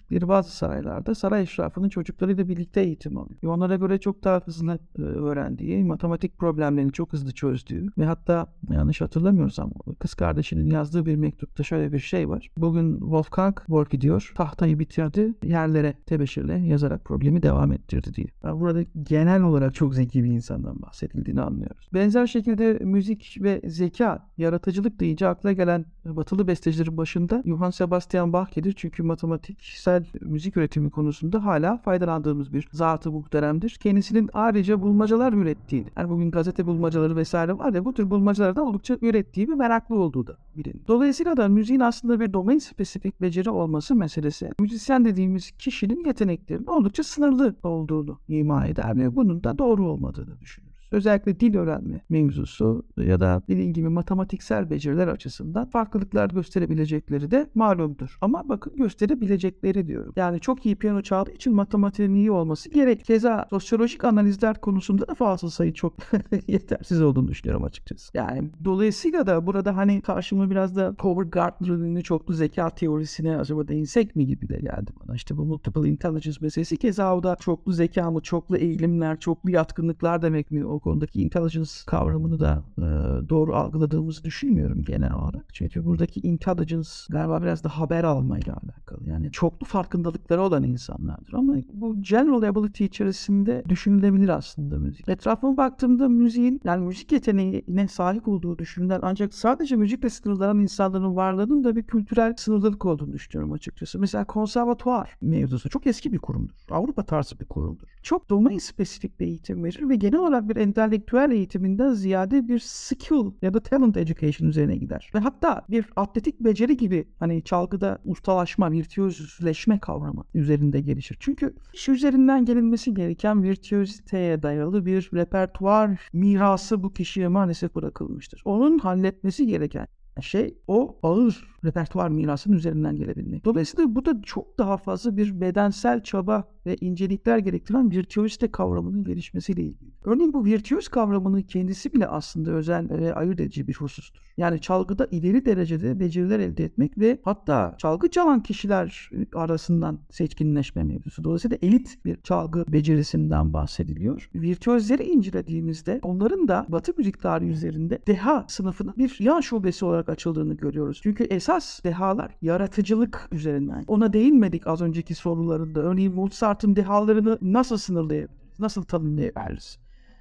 gittikleri bazı saraylarda saray eşrafının çocuklarıyla birlikte eğitim alıyor. Onlara göre çok daha hızlı e, öğrendiği, matematik problemlerini çok hızlı çözdüğü ve hatta yanlış hatırlamıyorsam kız kardeşinin yazdığı bir mektupta şöyle bir şey var. Bugün Wolfgang work gidiyor, tahtayı bitirdi, yerlere tebeşirle yazarak problemi devam ettirdi diye. Yani burada genel olarak çok zeki bir insandan bahsedildiğini anlıyoruz. Benzer şekilde müzik ve zeka, yaratıcılık deyince akla gelen batılı bestecilerin başında Johann Sebastian Bach gelir. Çünkü matematiksel müzik üretimi konusunda hala faydalandığımız bir zatı muhteremdir. Kendisinin ayrıca bulmacalar ürettiğini, yani bugün gazete bulmacaları vesaire var ya bu tür bulmacalardan oldukça ürettiği ve meraklı olduğu da bilin. Dolayısıyla da müziğin aslında bir domain spesifik beceri olması meselesi müzisyen dediğimiz kişinin yeteneklerinin oldukça sınırlı olduğunu ima eder ve bunun da doğru olmadığını düşünür. Özellikle dil öğrenme mevzusu ya da dediğim gibi matematiksel beceriler açısından farklılıklar gösterebilecekleri de malumdur. Ama bakın gösterebilecekleri diyorum. Yani çok iyi piyano çaldığı için matematiğin iyi olması gerek. Keza sosyolojik analizler konusunda da fazla sayı çok yetersiz olduğunu düşünüyorum açıkçası. Yani dolayısıyla da burada hani karşıma biraz da Howard Gardner'ın çoklu zeka teorisine acaba değinsek mi gibi de geldi bana. İşte bu multiple intelligence meselesi keza o da çoklu zeka mı, çoklu eğilimler, çoklu yatkınlıklar demek mi? O konudaki intelligence kavramını da e, doğru algıladığımızı düşünmüyorum genel olarak. Çünkü buradaki intelligence galiba biraz da haber almayla alakalı. Yani çoklu farkındalıkları olan insanlardır. Ama bu general ability içerisinde düşünülebilir aslında müzik. Etrafıma baktığımda müziğin yani müzik yeteneğine sahip olduğu düşünülen ancak sadece müzikle sınırlanan insanların varlığının da bir kültürel sınırlılık olduğunu düşünüyorum açıkçası. Mesela konservatuar mevzusu çok eski bir kurumdur. Avrupa tarzı bir kurumdur. Çok domain spesifik bir eğitim verir ve genel olarak bir entelektüel eğitiminden ziyade bir skill ya da talent education üzerine gider. Ve hatta bir atletik beceri gibi hani çalgıda ustalaşma, virtüözleşme kavramı üzerinde gelişir. Çünkü iş üzerinden gelinmesi gereken virtüöziteye dayalı bir repertuar mirası bu kişiye maalesef bırakılmıştır. Onun halletmesi gereken şey o ağır repertuar mirasının üzerinden gelebilmek. Dolayısıyla bu da çok daha fazla bir bedensel çaba ve incelikler gerektiren virtüözite kavramının gelişmesiyle ilgili. Örneğin bu virtüöz kavramının kendisi bile aslında özel ve ayırt edici bir husustur. Yani çalgıda ileri derecede beceriler elde etmek ve hatta çalgı çalan kişiler arasından seçkinleşme mevzusu. Dolayısıyla elit bir çalgı becerisinden bahsediliyor. Virtüözleri incelediğimizde onların da batı müzik tarihi üzerinde deha sınıfının bir yan şubesi olarak açıldığını görüyoruz. Çünkü esas dehalar yaratıcılık üzerinden. Ona değinmedik az önceki sorularında. Örneğin Mozart'ın dehalarını nasıl sınırlayabiliriz? Nasıl tanımlayabiliriz?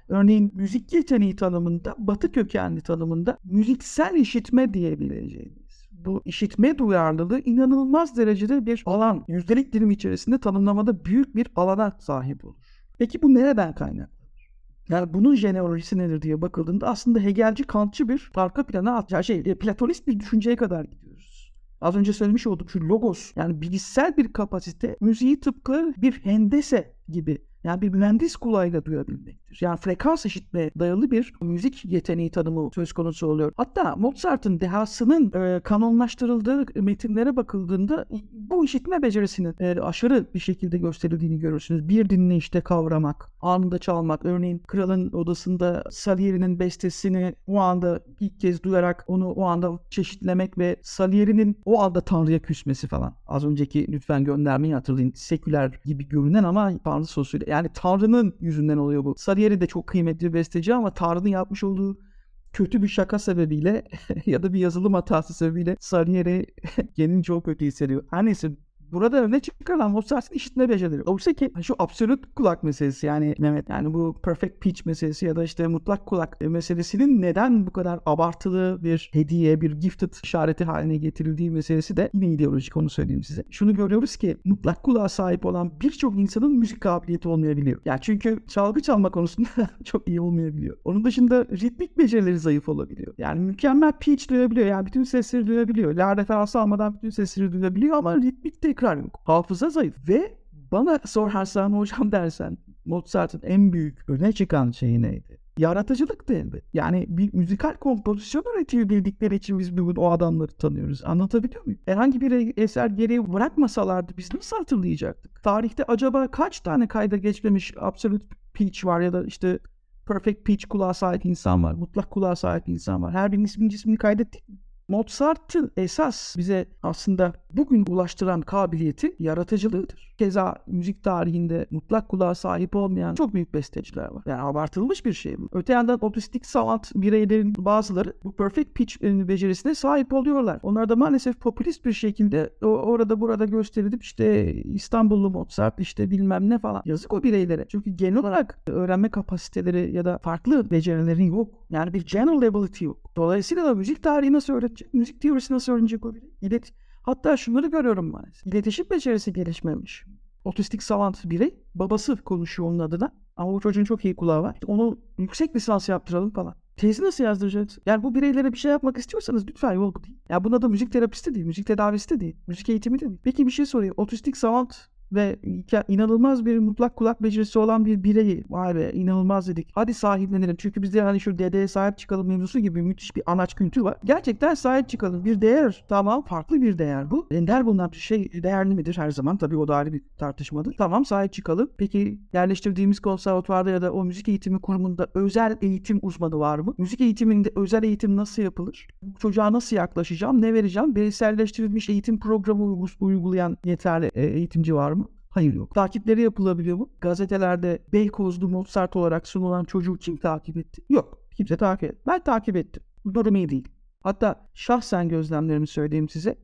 Örneğin müzik yeteneği tanımında, batı kökenli tanımında müziksel işitme diyebileceğimiz. Bu işitme duyarlılığı inanılmaz derecede bir alan, yüzdelik dilim içerisinde tanımlamada büyük bir alana sahip olur. Peki bu nereden kaynaklı? Yani bunun jeneolojisi nedir diye bakıldığında aslında Hegelci, Kantçı bir arka plana atacağı şey, e, Platonist bir düşünceye kadar gidiyoruz. Az önce söylemiş olduk şu logos yani bilişsel bir kapasite müziği tıpkı bir hendese gibi yani bir mühendis kulağıyla duyabilmektir. Yani frekans eşitme dayalı bir müzik yeteneği tanımı söz konusu oluyor. Hatta Mozart'ın dehasının e, kanonlaştırıldığı metinlere bakıldığında bu işitme becerisinin e, aşırı bir şekilde gösterildiğini görürsünüz. Bir dinleyişte kavramak, anında çalmak. Örneğin kralın odasında Salieri'nin bestesini o anda ilk kez duyarak onu o anda çeşitlemek ve Salieri'nin o anda Tanrı'ya küsmesi falan. Az önceki lütfen göndermeyi hatırlayın. Seküler gibi görünen ama Tanrı sosuyla yani Tanrı'nın yüzünden oluyor bu. Salieri de çok kıymetli bir besteci ama Tanrı'nın yapmış olduğu kötü bir şaka sebebiyle ya da bir yazılım hatası sebebiyle Salieri kendini çok kötü hissediyor. Her neyse burada öne çıkarılan Mozart'ın işitme becerileri. Oysa ki şu absolut kulak meselesi yani Mehmet yani bu perfect pitch meselesi ya da işte mutlak kulak meselesinin neden bu kadar abartılı bir hediye, bir gifted işareti haline getirildiği meselesi de yine ideolojik onu söyleyeyim size. Şunu görüyoruz ki mutlak kulağa sahip olan birçok insanın müzik kabiliyeti olmayabiliyor. Yani çünkü çalgı çalma konusunda çok iyi olmayabiliyor. Onun dışında ritmik becerileri zayıf olabiliyor. Yani mükemmel pitch duyabiliyor. Yani bütün sesleri duyabiliyor. La referansı almadan bütün sesleri duyabiliyor ama ritmik de tekrar yok. Hafıza zayıf ve bana sorarsan hocam dersen Mozart'ın en büyük öne çıkan şeyi neydi? Yaratıcılık da elbet. Yani bir müzikal kompozisyon üretebildikleri için biz bugün o adamları tanıyoruz. Anlatabiliyor muyum? Herhangi bir eser geriye bırakmasalardı biz nasıl hatırlayacaktık? Tarihte acaba kaç tane kayda geçmemiş Absolute Pitch var ya da işte Perfect Pitch kulağa sahip insan var. Mutlak kulağa sahip insan var. Her birinin ismini cismini kaydettik? Mozart'ın esas bize aslında bugün ulaştıran kabiliyeti yaratıcılığıdır. Keza müzik tarihinde mutlak kulağa sahip olmayan çok büyük besteciler var. Yani abartılmış bir şey bu. Öte yandan otistik sanat bireylerin bazıları bu perfect pitch becerisine sahip oluyorlar. Onlar da maalesef popülist bir şekilde orada burada gösterilip işte İstanbullu Mozart işte bilmem ne falan. Yazık o bireylere. Çünkü genel olarak öğrenme kapasiteleri ya da farklı becerilerin yok. Yani bir general ability yok. Dolayısıyla da müzik tarihi nasıl öğretecek? Müzik teorisi nasıl öğrenecek o birey? İlet Hatta şunları görüyorum maalesef. İletişim becerisi gelişmemiş. Otistik savant birey babası konuşuyor onun adına. Ama o çocuğun çok iyi kulağı var. Onu yüksek lisans yaptıralım falan. Tezi nasıl yazdıracağız? Yani bu bireylere bir şey yapmak istiyorsanız lütfen yol bu değil. Ya buna da müzik terapisti değil, müzik tedavisi de değil, müzik eğitimi de değil. Peki bir şey sorayım. Otistik savant ve inanılmaz bir mutlak kulak becerisi olan bir bireyi vay be inanılmaz dedik. Hadi sahiplenelim. Çünkü bizde hani şu dedeye sahip çıkalım mevzusu gibi müthiş bir anaç kültür var. Gerçekten sahip çıkalım. Bir değer tamam farklı bir değer bu. Ender bulunan bir şey değerli midir her zaman? Tabii o da ayrı bir tartışmadır. Tamam sahip çıkalım. Peki yerleştirdiğimiz konservatuvarda ya da o müzik eğitimi kurumunda özel eğitim uzmanı var mı? Müzik eğitiminde özel eğitim nasıl yapılır? Çocuğa nasıl yaklaşacağım? Ne vereceğim? Bireyselleştirilmiş eğitim programı uygulayan yeterli e, eğitimci var mı? Hayır yok. Takipleri yapılabiliyor mu? Gazetelerde Beykozlu Mozart olarak sunulan çocuğu kim takip etti? Yok. Kimse takip etti. Ben takip ettim. Durum iyi değil. Hatta şahsen gözlemlerimi söyleyeyim size.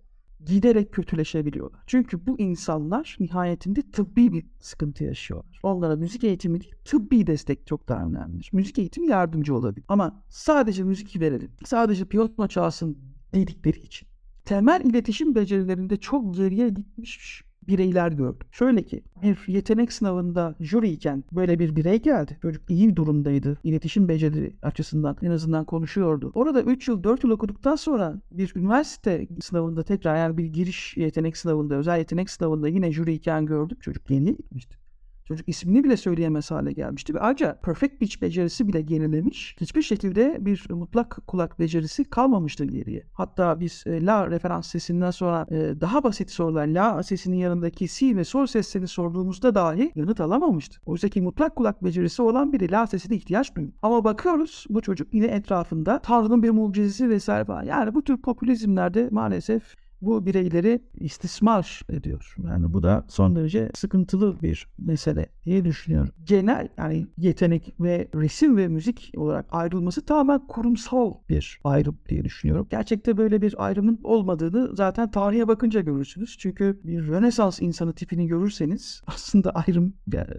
Giderek kötüleşebiliyorlar. Çünkü bu insanlar nihayetinde tıbbi bir sıkıntı yaşıyorlar. Onlara müzik eğitimi değil, tıbbi destek çok daha önemlidir. Müzik eğitimi yardımcı olabilir. Ama sadece müzik verelim, sadece piyano çalsın dedikleri için temel iletişim becerilerinde çok geriye gitmiş bireyler gördüm. Şöyle ki bir yetenek sınavında jüriyken böyle bir birey geldi. Çocuk iyi durumdaydı. İletişim beceri açısından en azından konuşuyordu. Orada 3 yıl 4 yıl okuduktan sonra bir üniversite sınavında tekrar yani bir giriş yetenek sınavında özel yetenek sınavında yine jüriyken gördüm. Çocuk yeniye gitmişti. Çocuk ismini bile söyleyemez hale gelmişti ve ayrıca perfect pitch becerisi bile gerilemiş. Hiçbir şekilde bir mutlak kulak becerisi kalmamıştı geriye. Hatta biz e, la referans sesinden sonra e, daha basit sorular la sesinin yanındaki si ve sol seslerini sorduğumuzda dahi yanıt alamamıştı. Oysa ki mutlak kulak becerisi olan biri la sesine ihtiyaç duyuyor. Ama bakıyoruz bu çocuk yine etrafında Tanrı'nın bir mucizesi vesaire falan. Yani bu tür popülizmlerde maalesef bu bireyleri istismar ediyor. Yani bu da son derece sıkıntılı bir mesele diye düşünüyorum. Genel yani yetenek ve resim ve müzik olarak ayrılması tamamen kurumsal bir ayrım diye düşünüyorum. Gerçekte böyle bir ayrımın olmadığını zaten tarihe bakınca görürsünüz. Çünkü bir Rönesans insanı tipini görürseniz aslında ayrım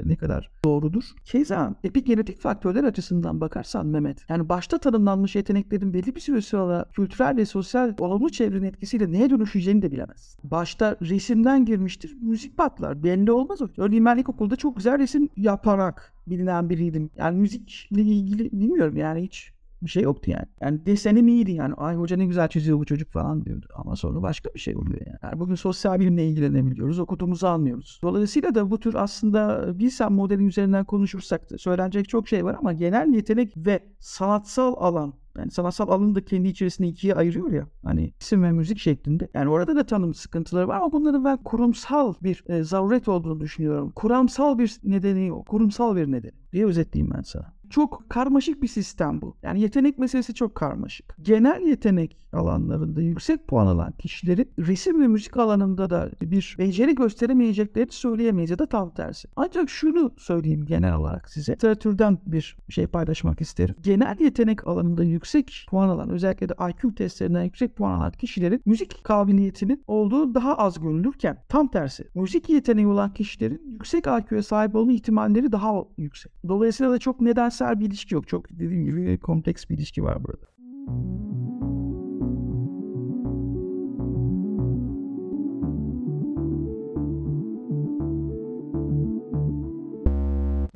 ne kadar doğrudur. Keza epigenetik faktörler açısından bakarsan Mehmet, yani başta tanımlanmış yeteneklerin belli bir süre sonra kültürel ve sosyal olumlu çevrenin etkisiyle neye dönüştüğünü düşeceğini de bilemez. Başta resimden girmiştir. Müzik patlar. Belli olmaz o. Örneğin ben ilkokulda çok güzel resim yaparak bilinen biriydim. Yani müzikle ilgili bilmiyorum yani hiç bir şey yoktu yani. Yani desenim iyiydi yani. Ay hoca ne güzel çiziyor bu çocuk falan diyordu. Ama sonra başka bir şey oluyor yani. yani bugün sosyal bilimle ilgilenebiliyoruz. Okuduğumuzu anlıyoruz. Dolayısıyla da bu tür aslında bilsem modelin üzerinden konuşursak da söylenecek çok şey var ama genel yetenek ve sanatsal alan yani sanatsal alanı da kendi içerisinde ikiye ayırıyor ya. Hani isim ve müzik şeklinde. Yani orada da tanım sıkıntıları var ama bunların ben kurumsal bir e, zaruret olduğunu düşünüyorum. Kuramsal bir nedeni yok. Kurumsal bir nedeni diye özetleyeyim ben sana. Çok karmaşık bir sistem bu. Yani yetenek meselesi çok karmaşık. Genel yetenek alanlarında yüksek puan alan kişilerin resim ve müzik alanında da bir beceri gösteremeyecekleri söyleyemeyiz ya da tam tersi. Ancak şunu söyleyeyim genel olarak size. Literatürden bir şey paylaşmak isterim. Genel yetenek alanında yüksek puan alan özellikle de IQ testlerinden yüksek puan alan kişilerin müzik kabiliyetinin olduğu daha az görülürken tam tersi. Müzik yeteneği olan kişilerin yüksek IQ'ya sahip olma ihtimalleri daha yüksek. Dolayısıyla da çok nedensel bir ilişki yok. Çok dediğim gibi kompleks bir ilişki var burada.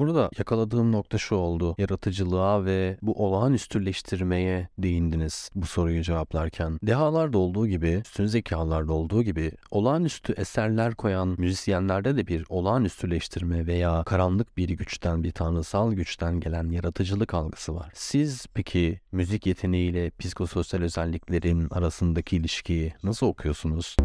Burada yakaladığım nokta şu oldu. Yaratıcılığa ve bu olağanüstüleştirmeye değindiniz bu soruyu cevaplarken. Dehalarda olduğu gibi, üstün zekalarda olduğu gibi olağanüstü eserler koyan müzisyenlerde de bir olağanüstüleştirme veya karanlık bir güçten, bir tanrısal güçten gelen yaratıcılık algısı var. Siz peki müzik yeteneğiyle psikososyal özelliklerin arasındaki ilişkiyi nasıl okuyorsunuz?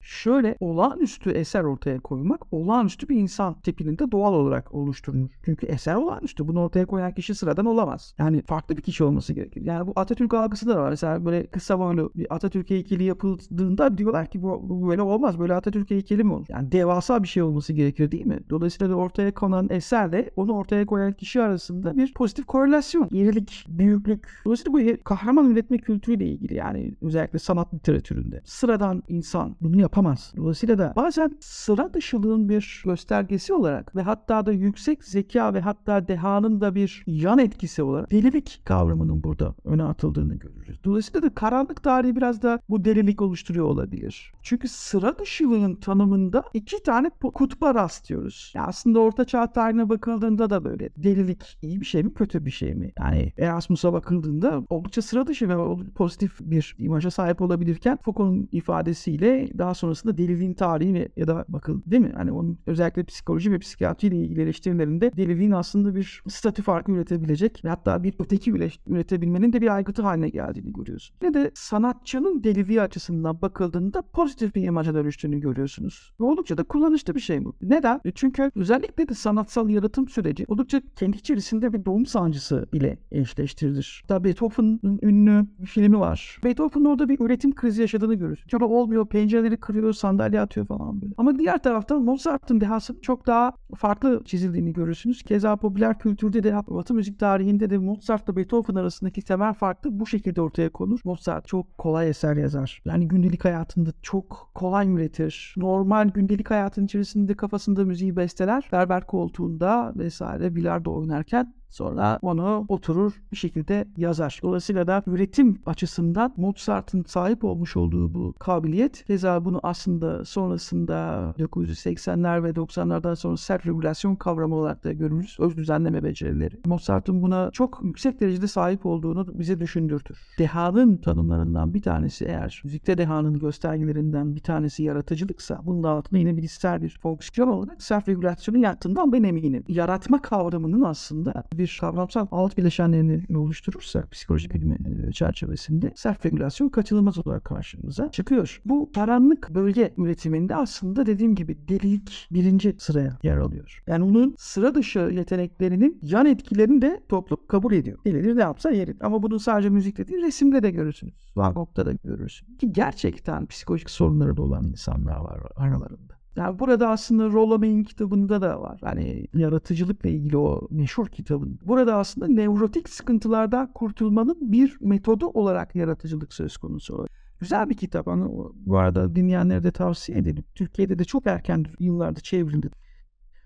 Şöyle olağanüstü eser ortaya koymak olağanüstü bir insan tipinin de doğal olarak oluşturulur. Çünkü eser olağanüstü. Bunu ortaya koyan kişi sıradan olamaz. Yani farklı bir kişi olması gerekir. Yani bu Atatürk algısı da var. Mesela böyle kısa boylu bir Atatürk heykeli yapıldığında diyorlar ki bu, bu böyle olmaz. Böyle Atatürk heykeli mi olur? Yani devasa bir şey olması gerekir değil mi? Dolayısıyla da ortaya konan eserle onu ortaya koyan kişi arasında bir pozitif korelasyon, irilik, büyüklük. Dolayısıyla bu kahraman üretme kültürüyle ilgili yani özellikle sanat literatüründe. Sıradan insan bunu yapamaz. Dolayısıyla da bazen sıra dışılığın bir göstergesi olarak ve hatta da yüksek zeka ve hatta dehanın da bir yan etkisi olarak delilik kavramının burada öne atıldığını görürüz. Dolayısıyla da karanlık tarihi biraz da bu delilik oluşturuyor olabilir. Çünkü sıra dışılığın tanımında iki tane kutba rastlıyoruz. Ya aslında Orta Çağ tarihine bakıldığında da böyle delilik iyi bir şey mi kötü bir şey mi? Yani Erasmus'a bakıldığında oldukça sıra dışı ve pozitif bir imaja sahip olabilirken Foucault'un ifadesiyle daha sonrasında deliliğin tarihi ya da bakıl değil mi? Hani onun özellikle psikoloji ve psikiyatri ile ilgili eleştirilerinde deliliğin aslında bir statü farkı üretebilecek ve hatta bir öteki üretebilmenin de bir aygıtı haline geldiğini görüyorsun. Ve de sanatçının deliliği açısından bakıldığında pozitif bir imaja dönüştüğünü görüyorsunuz. Ve oldukça da kullanışlı bir şey bu. Neden? E çünkü özellikle de sanatsal yaratım süreci oldukça kendi içerisinde bir doğum sancısı ile eşleştirilir. Hatta Beethoven'ın ünlü bir filmi var. Beethoven orada bir üretim krizi yaşadığını görüyoruz. Çok olmuyor, pencereleri kırıyor, sandalye atıyor falan böyle. Ama diğer taraftan Mozart'ın dehasının çok daha farklı çizildiğini görürsünüz. Keza popüler kültürde de Batı müzik tarihinde de Mozart'la Beethoven arasındaki temel farklı bu şekilde ortaya konur. Mozart çok kolay eser yazar. Yani gündelik hayatında çok kolay üretir. Normal gündelik hayatın içerisinde kafasında müziği besteler. Berber koltuğunda vesaire bilardo oynarken Sonra onu oturur bir şekilde yazar. Dolayısıyla da üretim açısından Mozart'ın sahip olmuş olduğu bu kabiliyet keza bunu aslında sonrasında 1980'ler ve 90'lardan sonra sert regülasyon kavramı olarak da görürüz. Öz düzenleme becerileri. Mozart'ın buna çok yüksek derecede sahip olduğunu bize düşündürtür. Dehanın tanımlarından bir tanesi eğer müzikte dehanın göstergelerinden bir tanesi yaratıcılıksa bunun altında yine bilişsel bir fonksiyon olarak self regülasyonu yattığından ben eminim. Yaratma kavramının aslında bir kavramsal alt bileşenlerini oluşturursa psikoloji bilimi e, çerçevesinde self regülasyon kaçınılmaz olarak karşımıza çıkıyor. Bu karanlık bölge üretiminde aslında dediğim gibi delilik birinci sıraya yer alıyor. Yani onun sıra dışı yeteneklerinin yan etkilerini de toplum kabul ediyor. Delilir ne yapsa yerin. Ama bunu sadece müzikte değil resimde de görürsünüz. Van Gogh'ta da görürsünüz. Ki gerçekten psikolojik sorunları da olan insanlar var aralarında. Yani burada aslında Rollo May'in kitabında da var. Hani yaratıcılıkla ilgili o meşhur kitabın. Burada aslında nevrotik sıkıntılardan kurtulmanın bir metodu olarak yaratıcılık söz konusu. Güzel bir kitap. Hani bu arada dinleyenlere de tavsiye edelim. Türkiye'de de çok erken yıllarda çevrildi.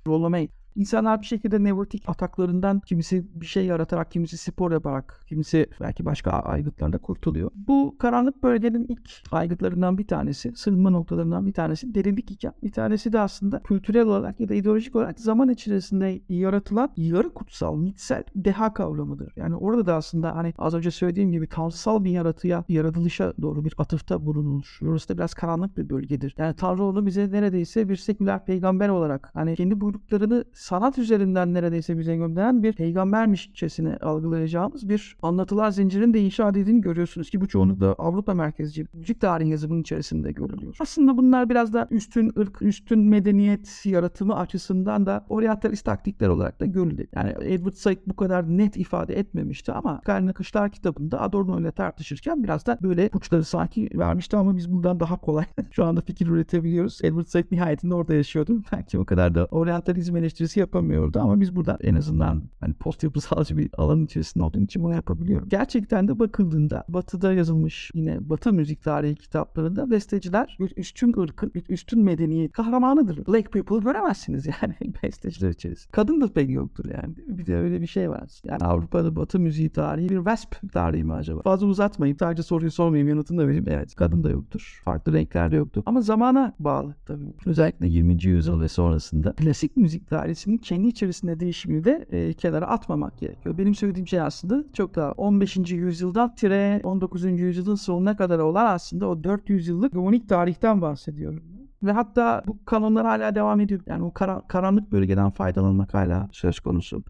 Rollo May İnsanlar bir şekilde nevrotik ataklarından kimisi bir şey yaratarak, kimisi spor yaparak, kimisi belki başka aygıtlarla kurtuluyor. Bu karanlık bölgenin ilk aygıtlarından bir tanesi, sığınma noktalarından bir tanesi derinlik iken bir tanesi de aslında kültürel olarak ya da ideolojik olarak zaman içerisinde yaratılan yarı kutsal, mitsel deha kavramıdır. Yani orada da aslında hani az önce söylediğim gibi tanrısal bir yaratıya, yaratılışa doğru bir atıfta bulunulur. Orası da biraz karanlık bir bölgedir. Yani Tanrı onu bize neredeyse bir seküler peygamber olarak hani kendi buyruklarını sanat üzerinden neredeyse bize gönderen bir peygambermişçesine algılayacağımız bir anlatılar zincirinin de inşa edildiğini görüyorsunuz ki bu çoğunlukla Avrupa merkezci müzik tarihi yazımının içerisinde görülüyor. Aslında bunlar biraz da üstün ırk, üstün medeniyet yaratımı açısından da oryantalist taktikler olarak da görüldü. Yani Edward Said bu kadar net ifade etmemişti ama Karl Nakışlar kitabında Adorno ile tartışırken biraz da böyle puçları sanki vermişti ama biz bundan daha kolay şu anda fikir üretebiliyoruz. Edward Said nihayetinde orada yaşıyordu. Belki o kadar da oryantalizm eleştirisi kendisi yapamıyordu ama biz burada en azından hani post yapısalcı bir alan içerisinde olduğum için bunu yapabiliyorum. Gerçekten de bakıldığında batıda yazılmış yine batı müzik tarihi kitaplarında besteciler bir üstün ırkın, bir üstün medeniyet kahramanıdır. Black people göremezsiniz yani besteciler içerisinde. Kadın da pek yoktur yani. Bir de öyle bir şey var. Yani Avrupa'da batı müziği tarihi bir Wesp tarihi mi acaba? Fazla uzatmayayım. Sadece soruyu sormayayım yanıtını da vereyim. Evet kadın da yoktur. Farklı renklerde yoktur. Ama zamana bağlı tabii. Özellikle 20. yüzyıl ve sonrasında klasik müzik tarihi kendisinin kendi içerisinde değişimini de e, kenara atmamak gerekiyor. Benim söylediğim şey aslında çok daha 15. yüzyıldan tire 19. yüzyılın sonuna kadar olan aslında o 400 yıllık unik tarihten bahsediyorum. Ve hatta bu kanonlar hala devam ediyor. Yani o kara, karanlık bölgeden faydalanmak hala söz konusu.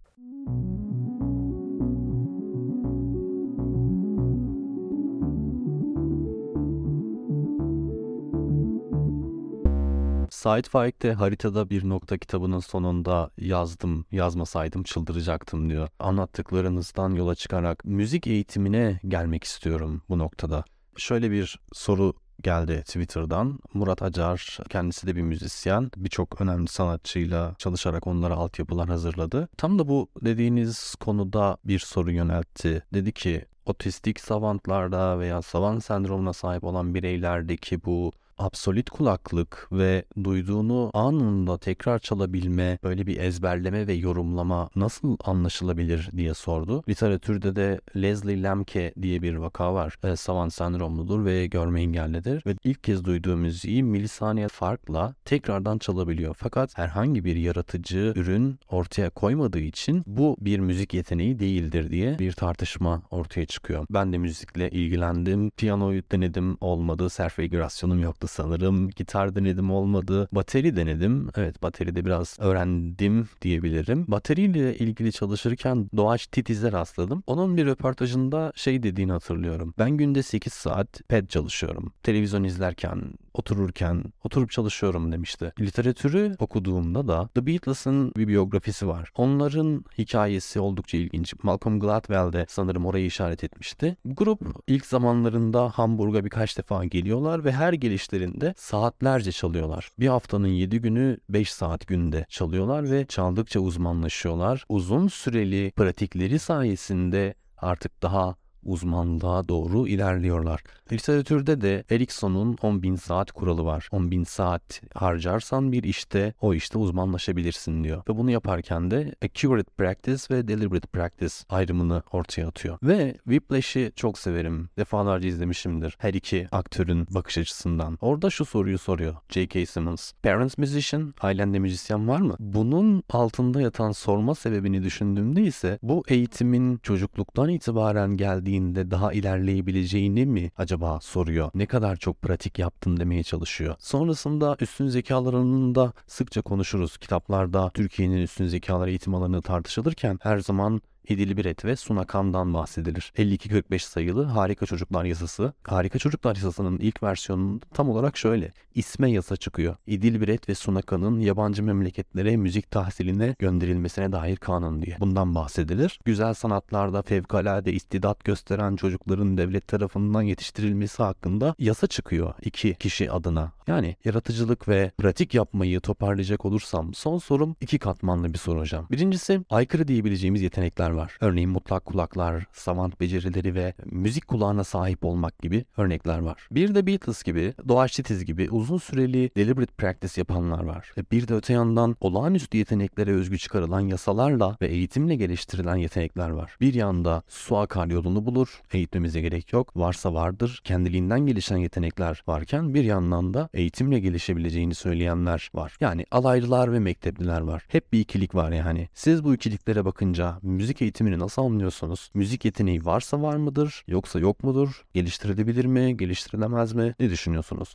Said Faik de haritada bir nokta kitabının sonunda yazdım, yazmasaydım çıldıracaktım diyor. Anlattıklarınızdan yola çıkarak müzik eğitimine gelmek istiyorum bu noktada. Şöyle bir soru geldi Twitter'dan. Murat Acar kendisi de bir müzisyen. Birçok önemli sanatçıyla çalışarak onlara altyapılar hazırladı. Tam da bu dediğiniz konuda bir soru yöneltti. Dedi ki otistik savantlarda veya savant sendromuna sahip olan bireylerdeki bu absolut kulaklık ve duyduğunu anında tekrar çalabilme, böyle bir ezberleme ve yorumlama nasıl anlaşılabilir diye sordu. Literatürde de Leslie Lemke diye bir vaka var. E, savant sendromludur ve görme engellidir ve ilk kez duyduğu müziği milisaniye farkla tekrardan çalabiliyor. Fakat herhangi bir yaratıcı ürün ortaya koymadığı için bu bir müzik yeteneği değildir diye bir tartışma ortaya çıkıyor. Ben de müzikle ilgilendim. Piyanoyu denedim olmadı. Self figürasyonum yoktu sanırım. Gitar denedim olmadı. Bateri denedim. Evet bateride biraz öğrendim diyebilirim. Bateriyle ilgili çalışırken Doğaç Titiz'e rastladım. Onun bir röportajında şey dediğini hatırlıyorum. Ben günde 8 saat pad çalışıyorum. Televizyon izlerken, otururken, oturup çalışıyorum demişti. Literatürü okuduğumda da The Beatles'ın bir biyografisi var. Onların hikayesi oldukça ilginç. Malcolm Gladwell de sanırım orayı işaret etmişti. Grup ilk zamanlarında Hamburg'a birkaç defa geliyorlar ve her gelişlerinde saatlerce çalıyorlar. Bir haftanın 7 günü 5 saat günde çalıyorlar ve çaldıkça uzmanlaşıyorlar. Uzun süreli pratikleri sayesinde artık daha uzmanlığa doğru ilerliyorlar. Literatürde de Erikson'un 10.000 saat kuralı var. 10.000 saat harcarsan bir işte o işte uzmanlaşabilirsin diyor. Ve bunu yaparken de accurate practice ve deliberate practice ayrımını ortaya atıyor. Ve Whiplash'i çok severim. Defalarca izlemişimdir. Her iki aktörün bakış açısından. Orada şu soruyu soruyor J.K. Simmons. Parents musician, ailende müzisyen var mı? Bunun altında yatan sorma sebebini düşündüğümde ise bu eğitimin çocukluktan itibaren geldiğinde daha ilerleyebileceğini mi acaba soruyor. Ne kadar çok pratik yaptın demeye çalışıyor. Sonrasında üstün zekalar alanında sıkça konuşuruz. Kitaplarda Türkiye'nin üstün zekalar eğitim alanı tartışılırken her zaman İdil Biret ve Sunakan'dan bahsedilir. 5245 sayılı Harika Çocuklar Yasası. Harika Çocuklar Yasası'nın ilk versiyonunda tam olarak şöyle. İsme yasa çıkıyor. İdil Biret ve Sunakan'ın yabancı memleketlere müzik tahsiline gönderilmesine dair kanun diye. Bundan bahsedilir. Güzel sanatlarda fevkalade istidat gösteren çocukların devlet tarafından yetiştirilmesi hakkında yasa çıkıyor iki kişi adına. Yani yaratıcılık ve pratik yapmayı toparlayacak olursam son sorum iki katmanlı bir soru hocam. Birincisi aykırı diyebileceğimiz yetenekler var. Örneğin mutlak kulaklar, savant becerileri ve müzik kulağına sahip olmak gibi örnekler var. Bir de Beatles gibi, Doğaçlitiz gibi uzun süreli deliberate practice yapanlar var. E, bir de öte yandan olağanüstü yeteneklere özgü çıkarılan yasalarla ve eğitimle geliştirilen yetenekler var. Bir yanda su akar yolunu bulur, eğitmemize gerek yok, varsa vardır, kendiliğinden gelişen yetenekler varken bir yandan da eğitimle gelişebileceğini söyleyenler var. Yani alaylılar ve mektepliler var. Hep bir ikilik var yani. Siz bu ikiliklere bakınca müzik eğitimini nasıl anlıyorsunuz? Müzik yeteneği varsa var mıdır, yoksa yok mudur? Geliştirilebilir mi, geliştirilemez mi? Ne düşünüyorsunuz?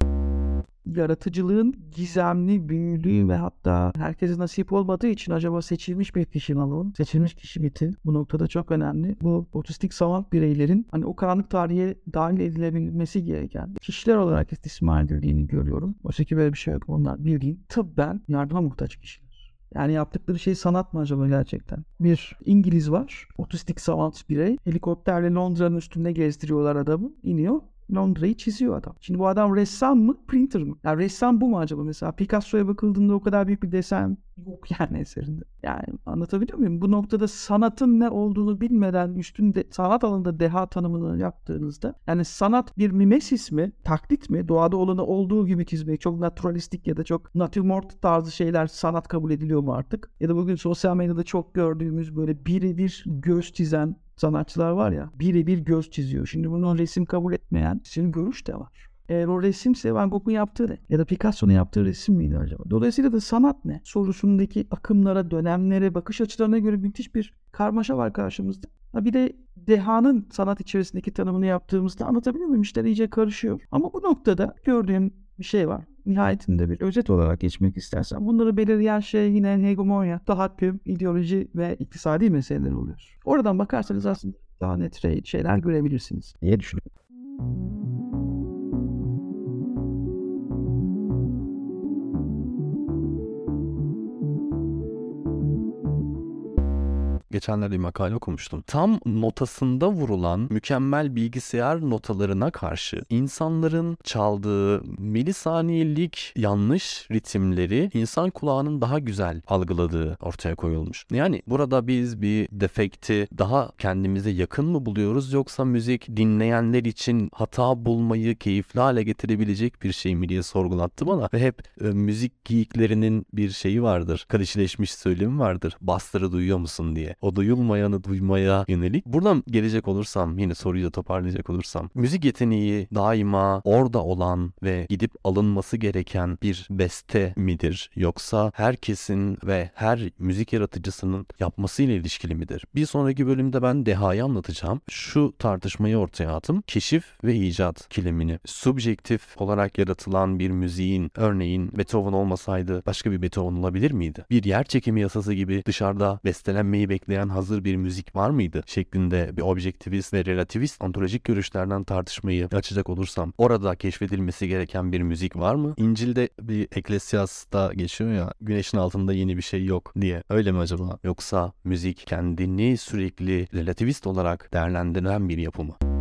yaratıcılığın gizemli, büyülü ve hatta herkese nasip olmadığı için acaba seçilmiş bir kişi mi alalım? Seçilmiş kişi biti. Bu noktada çok önemli. Bu otistik savant bireylerin hani o karanlık tarihe dahil edilebilmesi gereken kişiler olarak istismar edildiğini görüyorum. Oysa ki böyle bir şey yok. Onlar bildiğin tıbben yardıma muhtaç kişiler. Yani yaptıkları şey sanat mı acaba gerçekten? Bir İngiliz var. Otistik savant birey. Helikopterle Londra'nın üstünde gezdiriyorlar adamı. iniyor. Londra'yı çiziyor adam. Şimdi bu adam ressam mı, printer mı? Yani ressam bu mu acaba mesela? Picasso'ya bakıldığında o kadar büyük bir desen yok yani eserinde. Yani anlatabiliyor muyum? Bu noktada sanatın ne olduğunu bilmeden üstünde sanat alanında deha tanımını yaptığınızda yani sanat bir mimesis mi, taklit mi? Doğada olanı olduğu gibi çizmek çok naturalistik ya da çok natürmort tarzı şeyler sanat kabul ediliyor mu artık? Ya da bugün sosyal medyada çok gördüğümüz böyle birebir göz çizen sanatçılar var ya birebir göz çiziyor. Şimdi bunun resim kabul etmeyen sizin görüş de var. Eğer o resimse Van Gogh'un yaptığı ne? Ya da Picasso'nun yaptığı resim miydi acaba? Dolayısıyla da sanat ne? Sorusundaki akımlara, dönemlere, bakış açılarına göre müthiş bir karmaşa var karşımızda. Ha bir de dehanın sanat içerisindeki tanımını yaptığımızda anlatabiliyor muyum? İşler iyice karışıyor. Ama bu noktada gördüğüm bir şey var. Nihayetinde bir özet olarak geçmek istersen bunları belirleyen şey yine hegemonya, tahakküm, ideoloji ve iktisadi meseleler oluyor. Oradan bakarsanız aslında daha net şeyler görebilirsiniz diye düşünüyorum. Geçenlerde bir makale okumuştum. Tam notasında vurulan mükemmel bilgisayar notalarına karşı insanların çaldığı milisaniyelik yanlış ritimleri insan kulağının daha güzel algıladığı ortaya koyulmuş. Yani burada biz bir defekti daha kendimize yakın mı buluyoruz yoksa müzik dinleyenler için hata bulmayı keyifli hale getirebilecek bir şey mi diye sorgulattı bana ve hep e, müzik geyiklerinin bir şeyi vardır. Klişeleşmiş söylemi vardır. Bastırı duyuyor musun diye. O duyulmayanı duymaya yönelik. Buradan gelecek olursam yine soruyu da toparlayacak olursam müzik yeteneği daima orada olan ve gidip alınması gereken bir beste midir yoksa herkesin ve her müzik yaratıcısının yapmasıyla ilişkili midir? Bir sonraki bölümde ben dehayı anlatacağım. Şu tartışmayı ortaya attım. Keşif ve icat kilimini. Subjektif olarak yaratılan bir müziğin örneğin Beethoven olmasaydı başka bir Beethoven olabilir miydi? Bir yer çekimi yasası gibi dışarıda bestelenmeyi bekleyen hazır bir müzik var mıydı? Şeklinde bir objektivist ve relativist ontolojik görüşlerden tartışmayı açacak olursam orada keşfedilmesi gereken bir müzik var mı? İncil'de bir Eklesias'ta geçiyor ya güneşin altında yeni bir şey yok diye. Öyle mi acaba? Yoksa müzik kendini sürekli relativist olarak değerlendiren bir yapı mı?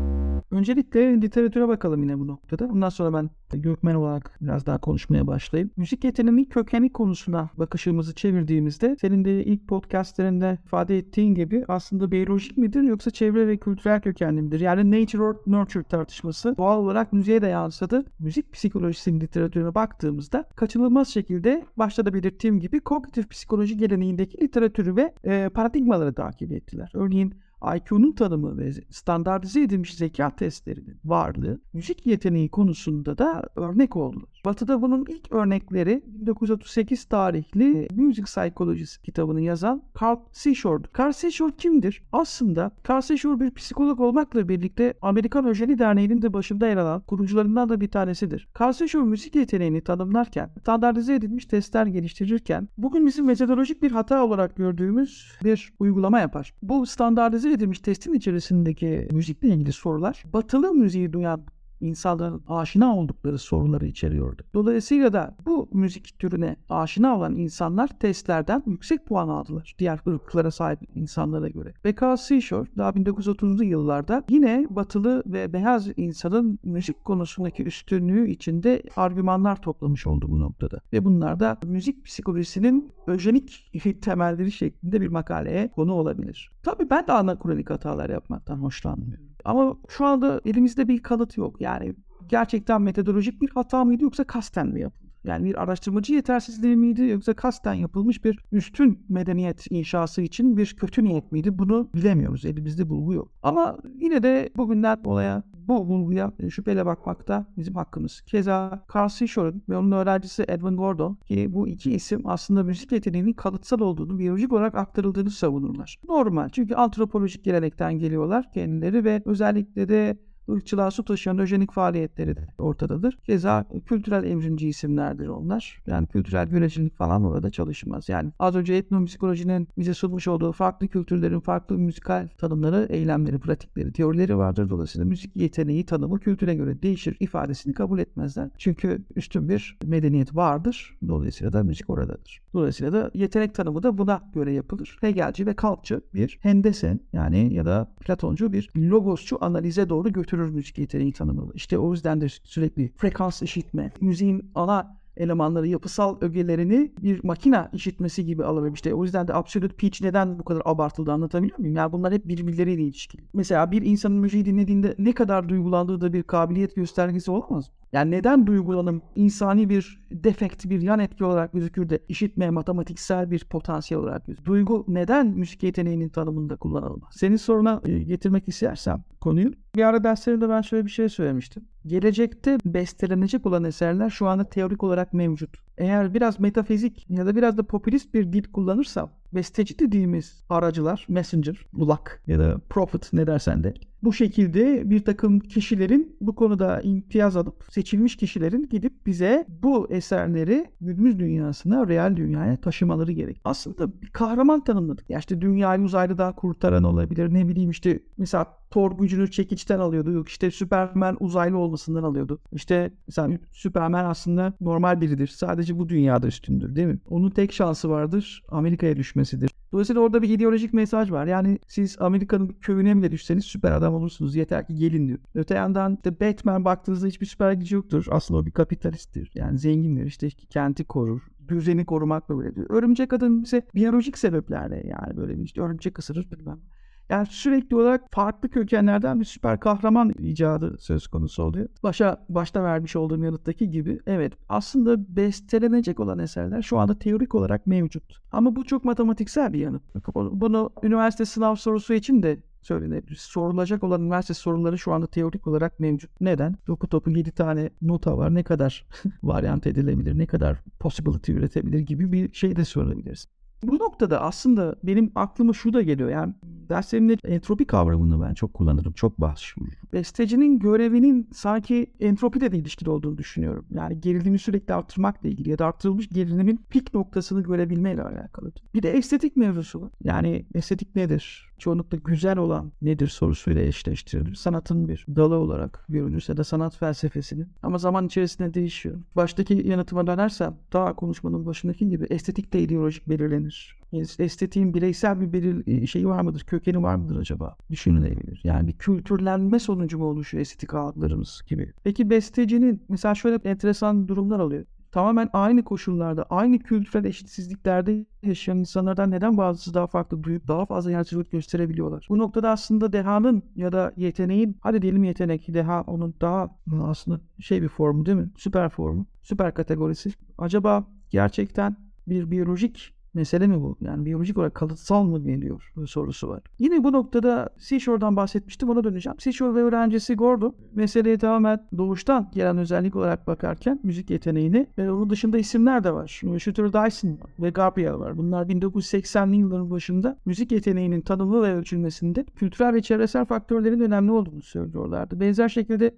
Öncelikle literatüre bakalım yine bu noktada. Ondan sonra ben Gökmen olarak biraz daha konuşmaya başlayayım. Müzik yeteneğinin kökeni konusuna bakışımızı çevirdiğimizde senin de ilk podcastlerinde ifade ettiğin gibi aslında biyolojik midir yoksa çevre ve kültürel kökenli midir? Yani nature or nurture tartışması doğal olarak müziğe de yansıdı. Müzik psikolojisinin literatürüne baktığımızda kaçınılmaz şekilde başta da belirttiğim gibi kognitif psikoloji geleneğindeki literatürü ve e, paradigmaları takip ettiler. Örneğin IQ'nun tanımı ve standartize edilmiş zeka testlerinin varlığı müzik yeteneği konusunda da örnek oldu. Batı'da bunun ilk örnekleri 1938 tarihli Music Psychologist kitabını yazan Carl Seashore'du. Carl Seashore kimdir? Aslında Carl Seashore bir psikolog olmakla birlikte Amerikan Öjeli Derneği'nin de başında yer alan kurucularından da bir tanesidir. Carl Seashore müzik yeteneğini tanımlarken, standartize edilmiş testler geliştirirken bugün bizim metodolojik bir hata olarak gördüğümüz bir uygulama yapar. Bu standartize edilmiş testin içerisindeki müzikle ilgili sorular. Batılı müziği duyan insanların aşina oldukları soruları içeriyordu. Dolayısıyla da bu müzik türüne aşina olan insanlar testlerden yüksek puan aldılar. Diğer ırklara sahip insanlara göre. Carl Seashore daha 1930'lu yıllarda yine batılı ve beyaz insanın müzik konusundaki üstünlüğü içinde argümanlar toplamış oldu bu noktada. Ve bunlar da müzik psikolojisinin öjenik temelleri şeklinde bir makaleye konu olabilir. Tabii ben de anakronik hatalar yapmaktan hoşlanmıyorum. Ama şu anda elimizde bir kanıt yok. Yani gerçekten metodolojik bir hata mıydı yoksa kasten mi yapıldı? Yani bir araştırmacı yetersizliği miydi yoksa kasten yapılmış bir üstün medeniyet inşası için bir kötü niyet miydi? Bunu bilemiyoruz. Elimizde bulgu yok. Ama yine de bugünden olaya bu bulguya şüpheyle bakmakta bizim hakkımız. Keza Carl Seashore'un ve onun öğrencisi Edwin Gordon ki bu iki isim aslında müzik yeteneğinin kalıtsal olduğunu, biyolojik olarak aktarıldığını savunurlar. Normal çünkü antropolojik gelenekten geliyorlar kendileri ve özellikle de ırkçılığa su taşıyan öjenik faaliyetleri de ortadadır. Keza kültürel evrimci isimlerdir onlar. Yani kültürel görecilik falan orada çalışmaz. Yani az önce etnomüzikolojinin bize sunmuş olduğu farklı kültürlerin farklı müzikal tanımları, eylemleri, pratikleri, teorileri vardır. Dolayısıyla müzik yeteneği tanımı kültüre göre değişir ifadesini kabul etmezler. Çünkü üstün bir medeniyet vardır. Dolayısıyla da müzik oradadır. Dolayısıyla da yetenek tanımı da buna göre yapılır. Hegelci ve Kantçı bir hendesen yani ya da Platoncu bir logosçu analize doğru götürür müzik yeteneği tanımı. İşte o yüzden de sürekli frekans işitme, müziğin ana elemanları, yapısal ögelerini bir makina işitmesi gibi alabilmiş. İşte o yüzden de absolute pitch neden bu kadar abartıldı anlatabiliyor muyum? Yani bunlar hep birbirleriyle ilişkili. Mesela bir insanın müziği dinlediğinde ne kadar duygulandığı da bir kabiliyet göstergesi olamaz mı? Yani neden duygulanım insani bir defekt, bir yan etki olarak gözükür de işitme matematiksel bir potansiyel olarak gözükür? Duygu neden müzik yeteneğinin tanımında kullanılmaz? Senin soruna e, getirmek istersem konuyu. Bir ara derslerinde ben şöyle bir şey söylemiştim. Gelecekte bestelenecek olan eserler şu anda teorik olarak mevcut. Eğer biraz metafizik ya da biraz da popülist bir dil kullanırsam besteci dediğimiz aracılar, messenger, bulak ya da prophet ne dersen de bu şekilde bir takım kişilerin bu konuda imtiyaz alıp seçilmiş kişilerin gidip bize bu eserleri günümüz dünyasına, real dünyaya taşımaları gerek. Aslında bir kahraman tanımladık. Ya işte dünyayı uzaylıdan kurtaran olabilir. Ne bileyim işte mesela Thor gücünü çekiçten alıyordu. Yok işte Superman uzaylı olmasından alıyordu. İşte mesela Superman aslında normal biridir. Sadece bu dünyada üstündür değil mi? Onun tek şansı vardır. Amerika'ya düşmesidir. Dolayısıyla orada bir ideolojik mesaj var. Yani siz Amerika'nın köyüne bile düşseniz süper adam olursunuz. Yeter ki gelin diyor. Öte yandan de Batman baktığınızda hiçbir süper gücü yoktur. Aslında o bir kapitalisttir. Yani zengindir. İşte kenti korur düzeni korumakla böyle. Örümcek adam ise biyolojik sebeplerle yani böyle işte örümcek ısırır bilmem. Yani sürekli olarak farklı kökenlerden bir süper kahraman icadı söz konusu oluyor. Başa başta vermiş olduğum yanıttaki gibi evet aslında bestelenecek olan eserler şu anda teorik olarak mevcut. Ama bu çok matematiksel bir yanıt. Bunu üniversite sınav sorusu için de söylenebilir. Sorulacak olan üniversite soruları şu anda teorik olarak mevcut. Neden? Topu topu 7 tane nota var. Ne kadar varyant edilebilir, ne kadar possibility üretebilir gibi bir şey de sorabiliriz. Bu noktada aslında benim aklıma şu da geliyor. Yani derslerimde entropi kavramını ben çok kullanırım, çok başvururum. Bestecinin görevinin sanki entropiyle de ilişkili olduğunu düşünüyorum. Yani gerilimi sürekli arttırmakla ilgili ya da arttırılmış gerilimin pik noktasını görebilmeyle alakalı. Bir de estetik mevzusu var. Yani estetik nedir? çoğunlukla güzel olan nedir sorusuyla eşleştirilir. Sanatın bir dalı olarak görülürse de sanat felsefesinin ama zaman içerisinde değişiyor. Baştaki yanıtıma dönersem daha konuşmanın başındaki gibi estetik de ideolojik belirlenir. Estetiğin bireysel bir belir şeyi var mıdır, kökeni var mıdır acaba? Düşünülebilir. Yani bir kültürlenme sonucu mu oluşuyor estetik algılarımız gibi. Peki bestecinin mesela şöyle enteresan durumlar oluyor tamamen aynı koşullarda, aynı kültürel eşitsizliklerde yaşayan insanlardan neden bazısı daha farklı duyup daha fazla yaratıcılık gösterebiliyorlar? Bu noktada aslında dehanın ya da yeteneğin, hadi diyelim yetenek, deha onun daha aslında şey bir formu değil mi? Süper formu, süper kategorisi. Acaba gerçekten bir biyolojik mesele mi bu? Yani biyolojik olarak kalıtsal mı geliyor sorusu var. Yine bu noktada Seashore'dan bahsetmiştim ona döneceğim. Seashore ve öğrencisi Gordo meseleye tamamen doğuştan gelen özellik olarak bakarken müzik yeteneğini ve onun dışında isimler de var. Shooter Dyson ve Gabriel var. Bunlar 1980'li yılların başında müzik yeteneğinin tanımı ve ölçülmesinde kültürel ve çevresel faktörlerin önemli olduğunu söylüyorlardı. Benzer şekilde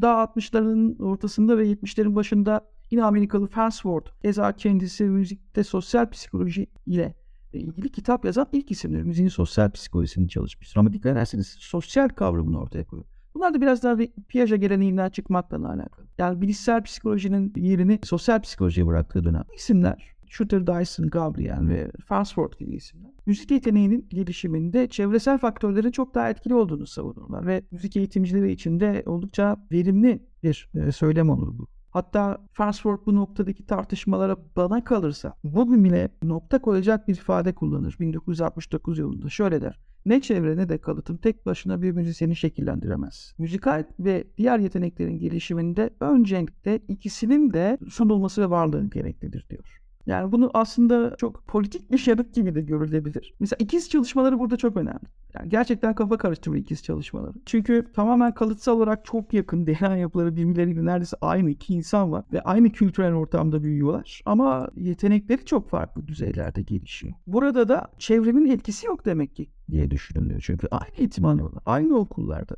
daha 60'ların ortasında ve 70'lerin başında Yine Amerikalı Farnsworth, Eza kendisi müzikte sosyal psikoloji ile ilgili kitap yazan ilk isimdir. Müziğin sosyal psikolojisini çalışmıştır. Ama dikkat ederseniz sosyal kavramını ortaya koyuyor. Bunlar da biraz daha Piaget geleneğinden çıkmakla alakalı. Yani bilişsel psikolojinin yerini sosyal psikolojiye bıraktığı dönem. İsimler Shooter Dyson, Gabriel ve Farnsworth gibi isimler. Müzik yeteneğinin gelişiminde çevresel faktörlerin çok daha etkili olduğunu savunurlar ve müzik eğitimcileri için de oldukça verimli bir e, söylem olur bu. Hatta Farnsworth bu noktadaki tartışmalara bana kalırsa bugün bile nokta koyacak bir ifade kullanır 1969 yılında. Şöyle der. Ne çevre ne de kalıtım tek başına bir müzisyeni şekillendiremez. Müzikal ve diğer yeteneklerin gelişiminde öncelikle ikisinin de sunulması ve varlığı gereklidir diyor. Yani bunu aslında çok politik bir şerit gibi de görülebilir. Mesela ikiz çalışmaları burada çok önemli. Yani gerçekten kafa karıştırıyor ikiz çalışmaları. Çünkü tamamen kalıtsal olarak çok yakın DNA yapıları birbirleriyle neredeyse aynı iki insan var ve aynı kültürel ortamda büyüyorlar. Ama yetenekleri çok farklı düzeylerde gelişiyor. Burada da çevremin etkisi yok demek ki diye düşünülüyor. Çünkü aynı eğitim alıyorlar, aynı okullarda.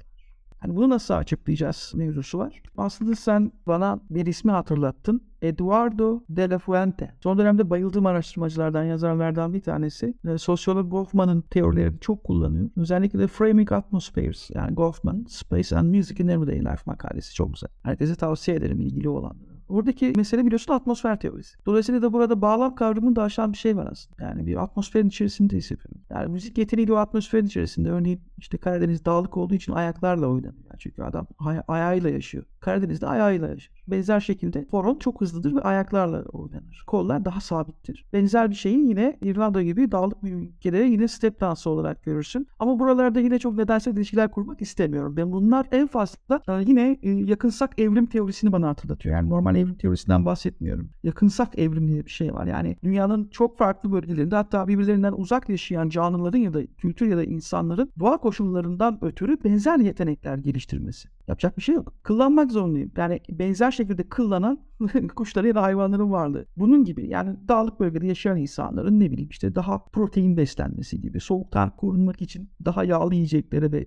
Hani bunu nasıl açıklayacağız mevzusu var. Aslında sen bana bir ismi hatırlattın. Eduardo de la Fuente. Son dönemde bayıldığım araştırmacılardan, yazarlardan bir tanesi. E, sosyolog Goffman'ın teorilerini çok kullanıyor. Özellikle de Framing Atmospheres yani Goffman, Space and Music in Everyday Life makalesi çok güzel. Herkese tavsiye ederim ilgili olanları. Oradaki mesele biliyorsun atmosfer teorisi. Dolayısıyla da burada bağlam kavramını da aşan bir şey var aslında. Yani bir atmosferin içerisindeyiz hepimiz. Yani müzik yeteneği o atmosferin içerisinde. Örneğin işte Karadeniz dağlık olduğu için ayaklarla oynanıyor. Çünkü adam ay- ayağıyla yaşıyor. Karadeniz'de ayağıyla yaşar. Benzer şekilde horon çok hızlıdır ve ayaklarla oynanır. Kollar daha sabittir. Benzer bir şeyi yine İrlanda gibi dağlık bir ülkede yine step dansı olarak görürsün. Ama buralarda yine çok nedensel ilişkiler kurmak istemiyorum. Ben bunlar en fazla e, yine e, yakınsak evrim teorisini bana hatırlatıyor. Yani normal evrim teorisinden bahsetmiyorum. Yakınsak evrim diye bir şey var. Yani dünyanın çok farklı bölgelerinde hatta birbirlerinden uzak yaşayan canlıların ya da kültür ya da insanların doğa koşullarından ötürü benzer yetenekler geliştirmesi. Yapacak bir şey yok. Kıllanmak zorundayım. Yani benzer şekilde kıllanan kuşların ya da hayvanların varlığı. Bunun gibi yani dağlık bölgede yaşayan insanların ne bileyim işte daha protein beslenmesi gibi, soğuktan korunmak için daha yağlı yiyeceklere ve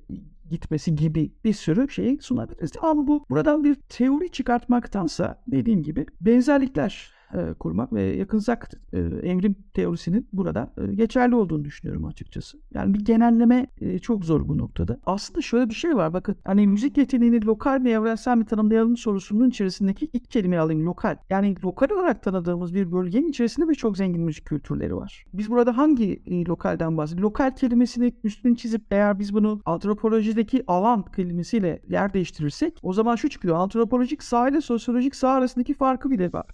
gitmesi gibi bir sürü şey sunabiliriz. Ama bu buradan bir teori çıkartmaktansa dediğim gibi benzerlikler e, kurmak ve yakınsak e, evrim teorisinin burada e, geçerli olduğunu düşünüyorum açıkçası. Yani bir genelleme e, çok zor bu noktada. Aslında şöyle bir şey var bakın hani müzik yeteneğini lokal mi evrensel mi tanımlayalım sorusunun içerisindeki ilk kelimeyi alayım lokal. Yani lokal olarak tanıdığımız bir bölgenin içerisinde birçok zengin müzik kültürleri var. Biz burada hangi e, lokalden bahsediyoruz? Lokal kelimesini üstünü çizip eğer biz bunu antropolojideki alan kelimesiyle yer değiştirirsek o zaman şu çıkıyor. Antropolojik saha ile sosyolojik saha arasındaki farkı bile var.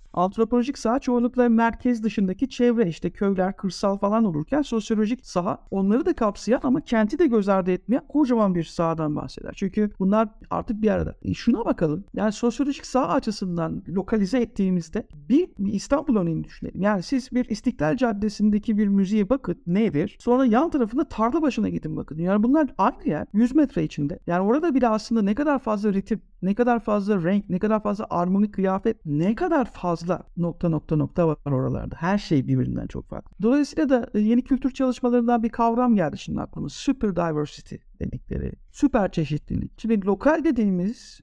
Antropolojik saha çoğunlukla merkez dışındaki çevre işte köyler, kırsal falan olurken sosyolojik saha onları da kapsayan ama kenti de göz ardı etmeyen kocaman bir sahadan bahseder. Çünkü bunlar artık bir arada. E şuna bakalım. Yani sosyolojik saha açısından lokalize ettiğimizde bir İstanbul örneğini düşünelim. Yani siz bir İstiklal Caddesi'ndeki bir müziğe bakın nedir? Sonra yan tarafında tarla başına gidin bakın. Yani bunlar aynı yer. 100 metre içinde. Yani orada bile aslında ne kadar fazla ritim, ne kadar fazla renk, ne kadar fazla armoni kıyafet, ne kadar fazla nokta nokta nokta var oralarda. Her şey birbirinden çok farklı. Dolayısıyla da e, yeni kültür çalışmalarından bir kavram geldi şimdi aklıma. Super diversity dedikleri. Süper çeşitlilik. Şimdi lokal dediğimiz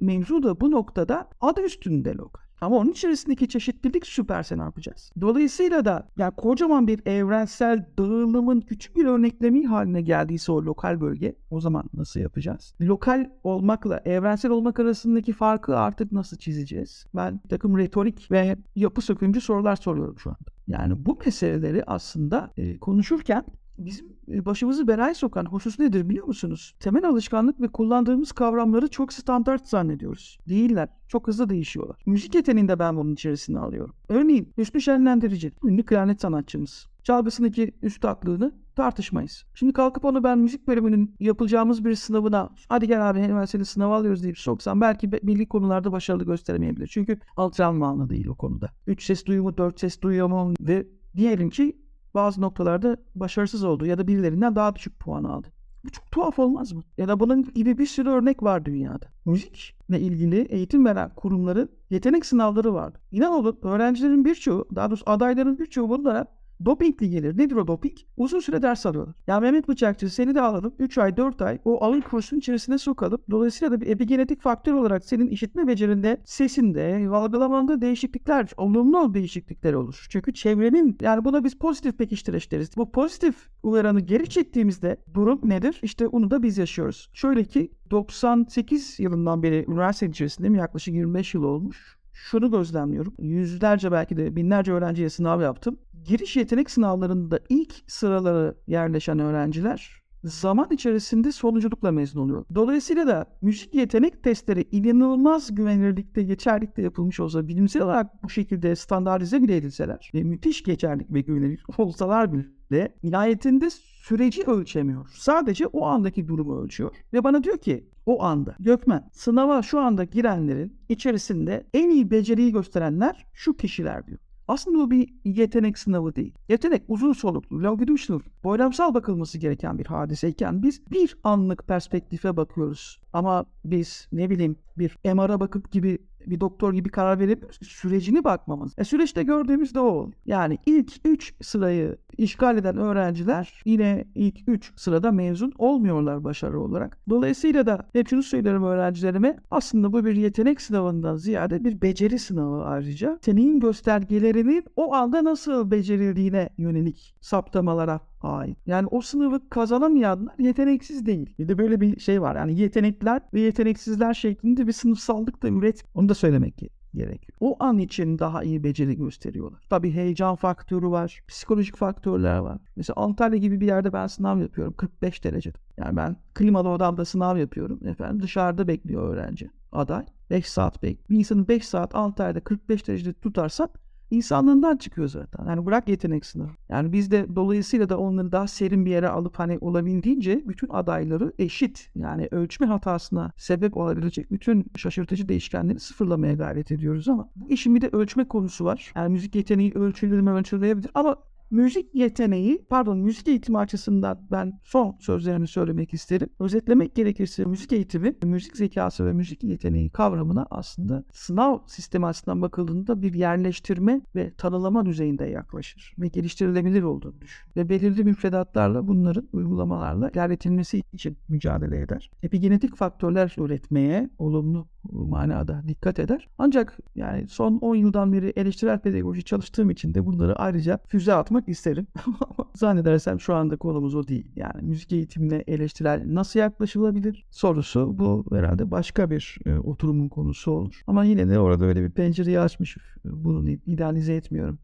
mevzu da bu noktada adı üstünde lokal. Ama onun içerisindeki çeşitlilik süperse ne yapacağız? Dolayısıyla da yani kocaman bir evrensel dağılımın küçük bir örneklemi haline geldiyse o lokal bölge o zaman nasıl yapacağız? Lokal olmakla evrensel olmak arasındaki farkı artık nasıl çizeceğiz? Ben bir takım retorik ve yapı sökümcü sorular soruyorum şu anda. Yani bu meseleleri aslında e, konuşurken bizim e, başımızı belaya sokan husus nedir biliyor musunuz? Temel alışkanlık ve kullandığımız kavramları çok standart zannediyoruz. Değiller. Çok hızlı değişiyorlar. Müzik yeteneğinde ben bunun içerisine alıyorum. Örneğin Hüsnü Şenlendirici, ünlü klarnet sanatçımız. Çalgısındaki üstatlığını tartışmayız. Şimdi kalkıp onu ben müzik bölümünün yapılacağımız bir sınavına hadi gel abi hemen seni sınava alıyoruz deyip soksam belki belli konularda başarılı gösteremeyebilir. Çünkü antrenmanlı değil o konuda. Üç ses duyumu, dört ses duyumu ve diyelim ki bazı noktalarda başarısız oldu ya da birilerinden daha düşük puan aldı. Bu çok tuhaf olmaz mı? Ya da bunun gibi bir sürü örnek var dünyada. Müzikle ilgili eğitim veren kurumların yetenek sınavları vardı. İnan olun öğrencilerin birçoğu, daha doğrusu adayların birçoğu bunlara Dopingli gelir. Nedir o doping? Uzun süre ders alıyorlar. Ya Mehmet Bıçakçı seni de alalım. 3 ay 4 ay o alın kursun içerisine sokalım. Dolayısıyla da bir epigenetik faktör olarak senin işitme becerinde, sesinde, algılamanda değişiklikler, olumlu değişiklikler olur. Çünkü çevrenin yani buna biz pozitif pekiştiriş deriz. Bu pozitif uyaranı geri çektiğimizde durum nedir? İşte onu da biz yaşıyoruz. Şöyle ki 98 yılından beri üniversite içerisinde yaklaşık 25 yıl olmuş şunu gözlemliyorum. Yüzlerce belki de binlerce öğrenciye sınav yaptım giriş yetenek sınavlarında ilk sıralara yerleşen öğrenciler zaman içerisinde sonunculukla mezun oluyor. Dolayısıyla da müzik yetenek testleri inanılmaz güvenilirlikte, geçerlikte yapılmış olsa, bilimsel olarak bu şekilde standartize bile edilseler ve müthiş geçerlik ve güvenilirlik olsalar bile nihayetinde süreci ölçemiyor. Sadece o andaki durumu ölçüyor. Ve bana diyor ki o anda Gökmen sınava şu anda girenlerin içerisinde en iyi beceriyi gösterenler şu kişiler diyor. Aslında bu bir yetenek sınavı değil. Yetenek uzun soluklu, longitudinal, boylamsal bakılması gereken bir hadiseyken biz bir anlık perspektife bakıyoruz. Ama biz ne bileyim bir MR'a bakıp gibi bir doktor gibi karar veremiyoruz sürecini bakmamız. E süreçte gördüğümüz de o. Yani ilk 3 sırayı işgal eden öğrenciler yine ilk 3 sırada mezun olmuyorlar başarı olarak. Dolayısıyla da hep şunu söylerim öğrencilerime aslında bu bir yetenek sınavından ziyade bir beceri sınavı ayrıca. Senin göstergelerinin o anda nasıl becerildiğine yönelik saptamalara ait. Yani o sınavı kazanamayanlar yeteneksiz değil. Bir de böyle bir şey var. Yani yetenekler ve yeteneksizler şeklinde bir sınıfsallık da üret. Onu da söylemek gerekiyor. O an için daha iyi beceri gösteriyorlar. Tabii heyecan faktörü var, psikolojik faktörler var. Mesela Antalya gibi bir yerde ben sınav yapıyorum 45 derecede. Yani ben klimalı odamda sınav yapıyorum. Efendim dışarıda bekliyor öğrenci, aday. 5 saat bek. Bir insanın 5 saat Antalya'da 45 derecede tutarsak insanlığından çıkıyor zaten. Yani bırak yetenek sınavı. Yani biz de dolayısıyla da onları daha serin bir yere alıp hani olabildiğince bütün adayları eşit yani ölçme hatasına sebep olabilecek bütün şaşırtıcı değişkenleri sıfırlamaya gayret ediyoruz ama bu işin bir de ölçme konusu var. Yani müzik yeteneği ölçülür mü ölçülebilir ama müzik yeteneği, pardon müzik eğitimi açısından ben son sözlerimi söylemek isterim. Özetlemek gerekirse müzik eğitimi, müzik zekası ve müzik yeteneği kavramına aslında sınav sistemi açısından bakıldığında bir yerleştirme ve tanılama düzeyinde yaklaşır ve geliştirilebilir olduğunu düşün. Ve belirli müfredatlarla bunların uygulamalarla ilerletilmesi için mücadele eder. Epigenetik faktörler üretmeye, olumlu manada dikkat eder. Ancak yani son 10 yıldan beri eleştirel pedagoji çalıştığım için de bunları ayrıca füze atmak isterim. Zannedersem şu anda konumuz o değil. Yani müzik eğitimine eleştirel nasıl yaklaşılabilir sorusu bu herhalde başka bir e, oturumun konusu olur. Ama yine de orada öyle bir pencereyi açmış. Bunu idealize etmiyorum.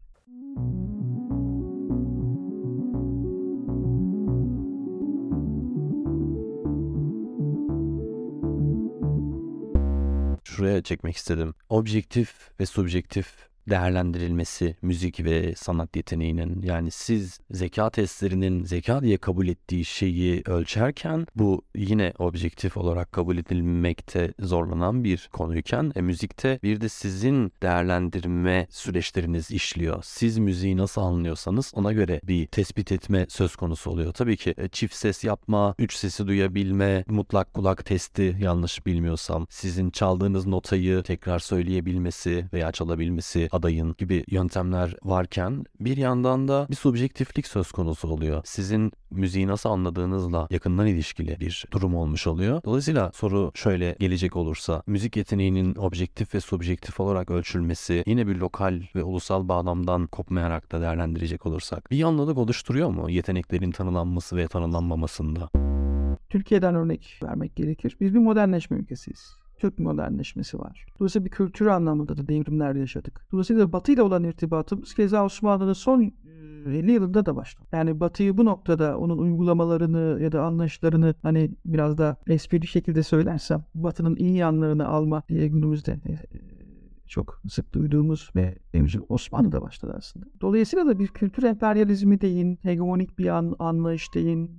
Şuraya çekmek istedim. Objektif ve subjektif değerlendirilmesi müzik ve sanat yeteneğinin yani siz zeka testlerinin zeka diye kabul ettiği şeyi ölçerken bu yine objektif olarak kabul edilmekte zorlanan bir konuyken e, müzikte bir de sizin değerlendirme süreçleriniz işliyor. Siz müziği nasıl anlıyorsanız ona göre bir tespit etme söz konusu oluyor. Tabii ki e, çift ses yapma, üç sesi duyabilme, mutlak kulak testi yanlış bilmiyorsam, sizin çaldığınız notayı tekrar söyleyebilmesi veya çalabilmesi adayın gibi yöntemler varken bir yandan da bir subjektiflik söz konusu oluyor. Sizin müziği nasıl anladığınızla yakından ilişkili bir durum olmuş oluyor. Dolayısıyla soru şöyle gelecek olursa müzik yeteneğinin objektif ve subjektif olarak ölçülmesi yine bir lokal ve ulusal bağlamdan kopmayarak da değerlendirecek olursak bir yanlılık oluşturuyor mu yeteneklerin tanılanması ve tanımlanmamasında? Türkiye'den örnek vermek gerekir. Biz bir modernleşme ülkesiyiz. Türk modernleşmesi var. Dolayısıyla bir kültür anlamında da devrimler yaşadık. Dolayısıyla Batı ile olan irtibatımız keza Osmanlı'nın son 50 yılında da başladı. Yani Batı'yı bu noktada onun uygulamalarını ya da anlayışlarını hani biraz da espri şekilde söylersem Batı'nın iyi yanlarını alma diye günümüzde çok sık duyduğumuz ve Osmanlı'da başladı aslında. Dolayısıyla da bir kültür emperyalizmi deyin, hegemonik bir an, anlayış deyin,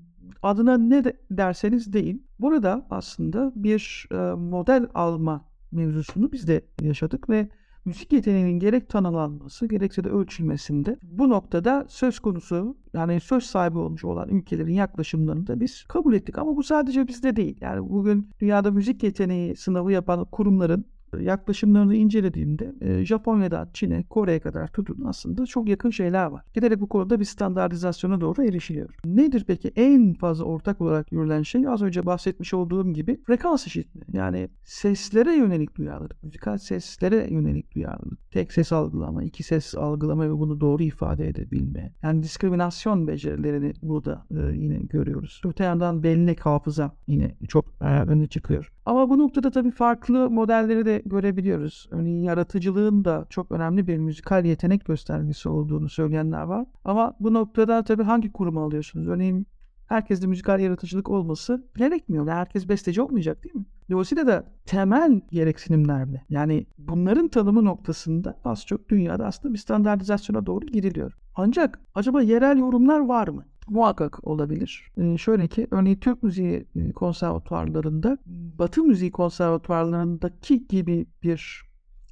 adına ne derseniz deyin. Burada aslında bir e, model alma mevzusunu biz de yaşadık ve müzik yeteneğinin gerek tanılanması gerekse de ölçülmesinde bu noktada söz konusu yani söz sahibi olmuş olan ülkelerin yaklaşımlarını da biz kabul ettik. Ama bu sadece bizde değil. Yani bugün dünyada müzik yeteneği sınavı yapan kurumların yaklaşımlarını incelediğimde e, Japonya'dan Çin'e, Kore'ye kadar tutun aslında çok yakın şeyler var. Giderek bu konuda bir standartizasyona doğru erişiliyor. Nedir peki en fazla ortak olarak görülen şey? Az önce bahsetmiş olduğum gibi frekans eşitliği. Yani seslere yönelik duyarlılık, müzikal seslere yönelik duyarlılık. Tek ses algılama, iki ses algılama ve bunu doğru ifade edebilme. Yani diskriminasyon becerilerini burada e, yine görüyoruz. Öte yandan bellek hafıza yine çok e, öne çıkıyor. Ama bu noktada tabii farklı modelleri de görebiliyoruz. Örneğin yaratıcılığın da çok önemli bir müzikal yetenek göstergesi olduğunu söyleyenler var. Ama bu noktada tabii hangi kurumu alıyorsunuz? Örneğin herkeste müzikal yaratıcılık olması gerekmiyor. Herkes besteci olmayacak değil mi? Dolayısıyla da temel gereksinimlerde yani bunların tanımı noktasında az çok dünyada aslında bir standartizasyona doğru giriliyor. Ancak acaba yerel yorumlar var mı? Muhakkak olabilir. Ee, şöyle ki örneğin Türk müziği e, konservatuvarlarında Batı müziği konservatuvarlarındaki gibi bir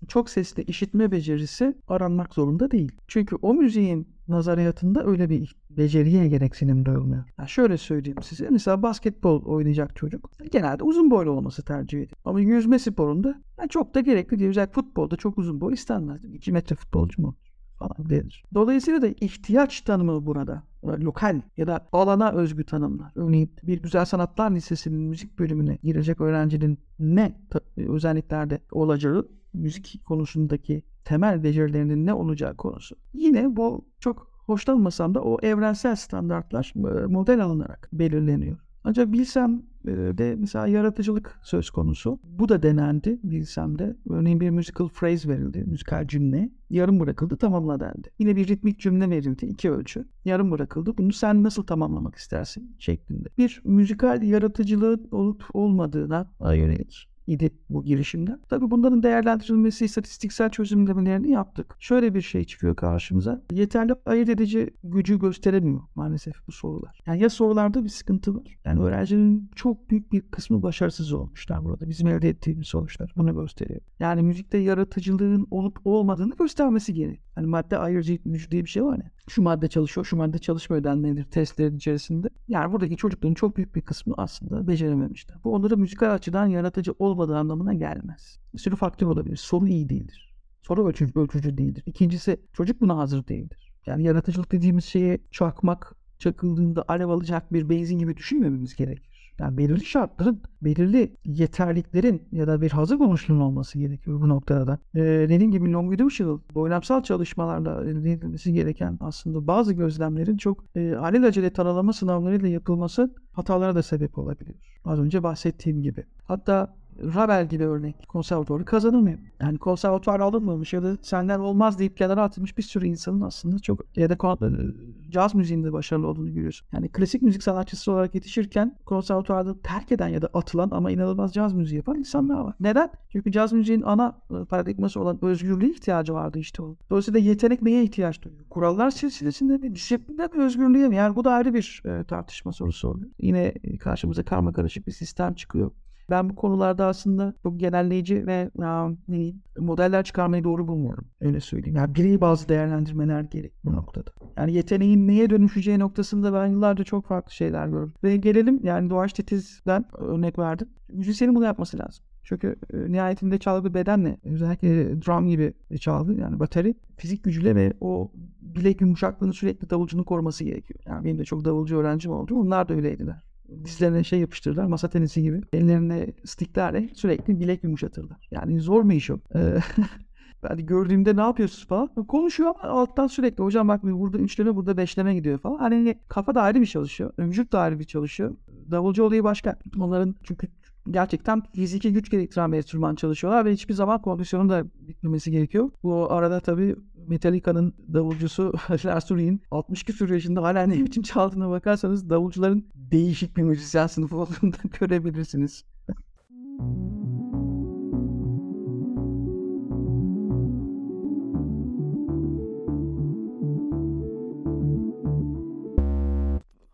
çok sesli işitme becerisi aranmak zorunda değil. Çünkü o müziğin nazariyatında öyle bir beceriye gereksinim duyulmuyor. Yani şöyle söyleyeyim size. Mesela basketbol oynayacak çocuk genelde uzun boylu olması tercih ediyor. Ama yüzme sporunda yani çok da gerekli değil. Özellikle futbolda çok uzun boy istenmez. 2 metre futbolcu mu? Falan denir. Dolayısıyla da ihtiyaç tanımı burada lokal ya da alana özgü tanımlar. Örneğin bir Güzel Sanatlar Lisesi'nin müzik bölümüne girecek öğrencinin ne özelliklerde olacağı, müzik konusundaki temel becerilerinin ne olacağı konusu. Yine bu çok hoşlanmasam da o evrensel standartlar model alınarak belirleniyor. Ancak bilsem e, de mesela yaratıcılık söz konusu. Bu da denendi bilsem de. Örneğin bir musical phrase verildi, müzikal cümle. Yarım bırakıldı, tamamla dendi. Yine bir ritmik cümle verildi, iki ölçü. Yarım bırakıldı, bunu sen nasıl tamamlamak istersin şeklinde. Bir müzikal yaratıcılığın olup olmadığına yönelik idi bu girişimde. Tabi bunların değerlendirilmesi, istatistiksel çözümlemelerini yaptık. Şöyle bir şey çıkıyor karşımıza. Yeterli ayırt edici gücü gösteremiyor maalesef bu sorular. Yani ya sorularda bir sıkıntı var. Yani öğrencinin çok büyük bir kısmı başarısız olmuşlar burada. Bizim elde ettiğimiz sonuçlar bunu gösteriyor. Yani müzikte yaratıcılığın olup olmadığını göstermesi gerek. Hani madde ayırıcı gücü diye bir şey var ya. Şu madde çalışıyor, şu madde çalışmıyor denmelidir testlerin içerisinde. Yani buradaki çocukların çok büyük bir kısmı aslında becerememişler. Bu onlara müzikal açıdan yaratıcı olmadığı anlamına gelmez. Bir sürü faktör olabilir. Soru iyi değildir. Soru ölçücü, ölçücü değildir. İkincisi çocuk buna hazır değildir. Yani yaratıcılık dediğimiz şeye çakmak, çakıldığında alev alacak bir benzin gibi düşünmememiz gerekir. Yani belirli şartların, belirli yeterliklerin ya da bir hazır buluşunun olması gerekiyor bu noktada da. Ee, dediğim gibi longitudinal, boylamsal çalışmalarla elde edilmesi gereken aslında bazı gözlemlerin çok e, alelacele tanılama sınavlarıyla yapılması hatalara da sebep olabiliyor. Az önce bahsettiğim gibi. Hatta Ravel gibi örnek konservatuarı kazanamıyor. Yani konservatuar alınmamış ya da senden olmaz deyip kenara atılmış bir sürü insanın aslında çok ya da kon- caz müziğinde başarılı olduğunu görüyorsun. Yani klasik müzik sanatçısı olarak yetişirken konservatuarda terk eden ya da atılan ama inanılmaz caz müziği yapan insanlar var. Neden? Çünkü caz müziğin ana e, paradigması olan özgürlüğe ihtiyacı vardı işte o. Dolayısıyla yetenek neye ihtiyaç duyuyor? Kurallar silsilesinde mi? Disiplinde mi? Özgürlüğe mi? Yani bu da ayrı bir e, tartışma sorusu oluyor. Yine e, karşımıza karma karışık bir sistem çıkıyor. Ben bu konularda aslında çok genelleyici ve ya, diyeyim, modeller çıkarmayı doğru bulmuyorum. Öyle söyleyeyim. Yani birey bazı değerlendirmeler gerek bu noktada. Yani yeteneğin neye dönüşeceği noktasında ben yıllarca çok farklı şeyler gördüm. Ve gelelim yani Doğaç Tetiz'den örnek verdim. Müzisyenin bunu yapması lazım. Çünkü e, nihayetinde çalgı bedenle özellikle drum gibi çalgı yani bateri fizik gücüyle ve o bilek yumuşaklığını sürekli davulcunun koruması gerekiyor. Yani benim de çok davulcu öğrencim oldu. Onlar da öyleydiler dizlerine şey yapıştırırlar masa tenisi gibi. Ellerine sticklerle sürekli bilek yumuşatırlar. Yani zor bir iş o. Ee, ben gördüğümde ne yapıyorsunuz falan. Konuşuyor alttan sürekli hocam bak burada üçleme burada beşleme gidiyor falan. Hani kafa da ayrı bir çalışıyor. Ömcük de ayrı bir çalışıyor. Davulcu olayı başka. Onların çünkü gerçekten fiziki güç gerektiren bir enstrüman çalışıyorlar ve hiçbir zaman kondisyonun da bitmemesi gerekiyor. Bu arada tabii Metallica'nın davulcusu Lars Ulrich 60 küsur yaşında hala ne biçim çaldığına bakarsanız davulcuların değişik bir müzisyen sınıfı olduğunu da görebilirsiniz.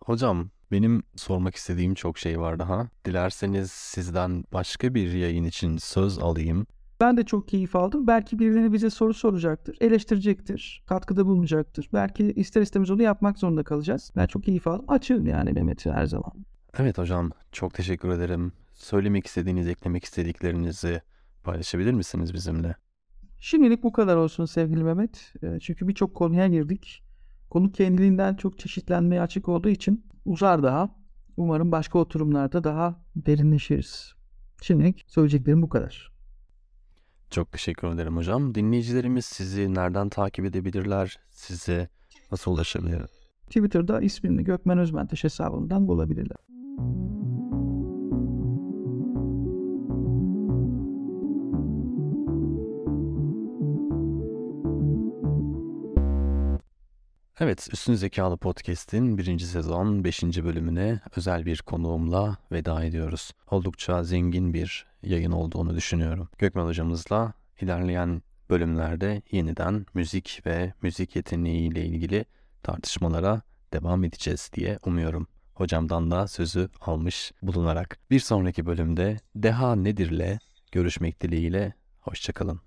Hocam benim sormak istediğim çok şey var daha. Dilerseniz sizden başka bir yayın için söz alayım. Ben de çok keyif aldım. Belki birileri bize soru soracaktır, eleştirecektir, katkıda bulunacaktır. Belki ister istemez onu yapmak zorunda kalacağız. Ben çok keyif aldım. Açığım yani Mehmet her zaman. Evet hocam çok teşekkür ederim. Söylemek istediğiniz, eklemek istediklerinizi paylaşabilir misiniz bizimle? Şimdilik bu kadar olsun sevgili Mehmet. Ee, Çünkü birçok konuya girdik. Konu kendiliğinden çok çeşitlenmeye açık olduğu için uzar daha. Umarım başka oturumlarda daha derinleşiriz. Şimdilik söyleyeceklerim bu kadar. Çok teşekkür ederim hocam. Dinleyicilerimiz sizi nereden takip edebilirler? Size nasıl ulaşabilir? Twitter'da ismini Gökmen Özmenteş hesabından bulabilirler. Evet, Üstün Zekalı Podcast'in birinci sezon 5. bölümüne özel bir konuğumla veda ediyoruz. Oldukça zengin bir yayın olduğunu düşünüyorum. Gökmen hocamızla ilerleyen bölümlerde yeniden müzik ve müzik yeteneği ile ilgili tartışmalara devam edeceğiz diye umuyorum. Hocamdan da sözü almış bulunarak. Bir sonraki bölümde Deha Nedir'le görüşmek dileğiyle. Hoşçakalın.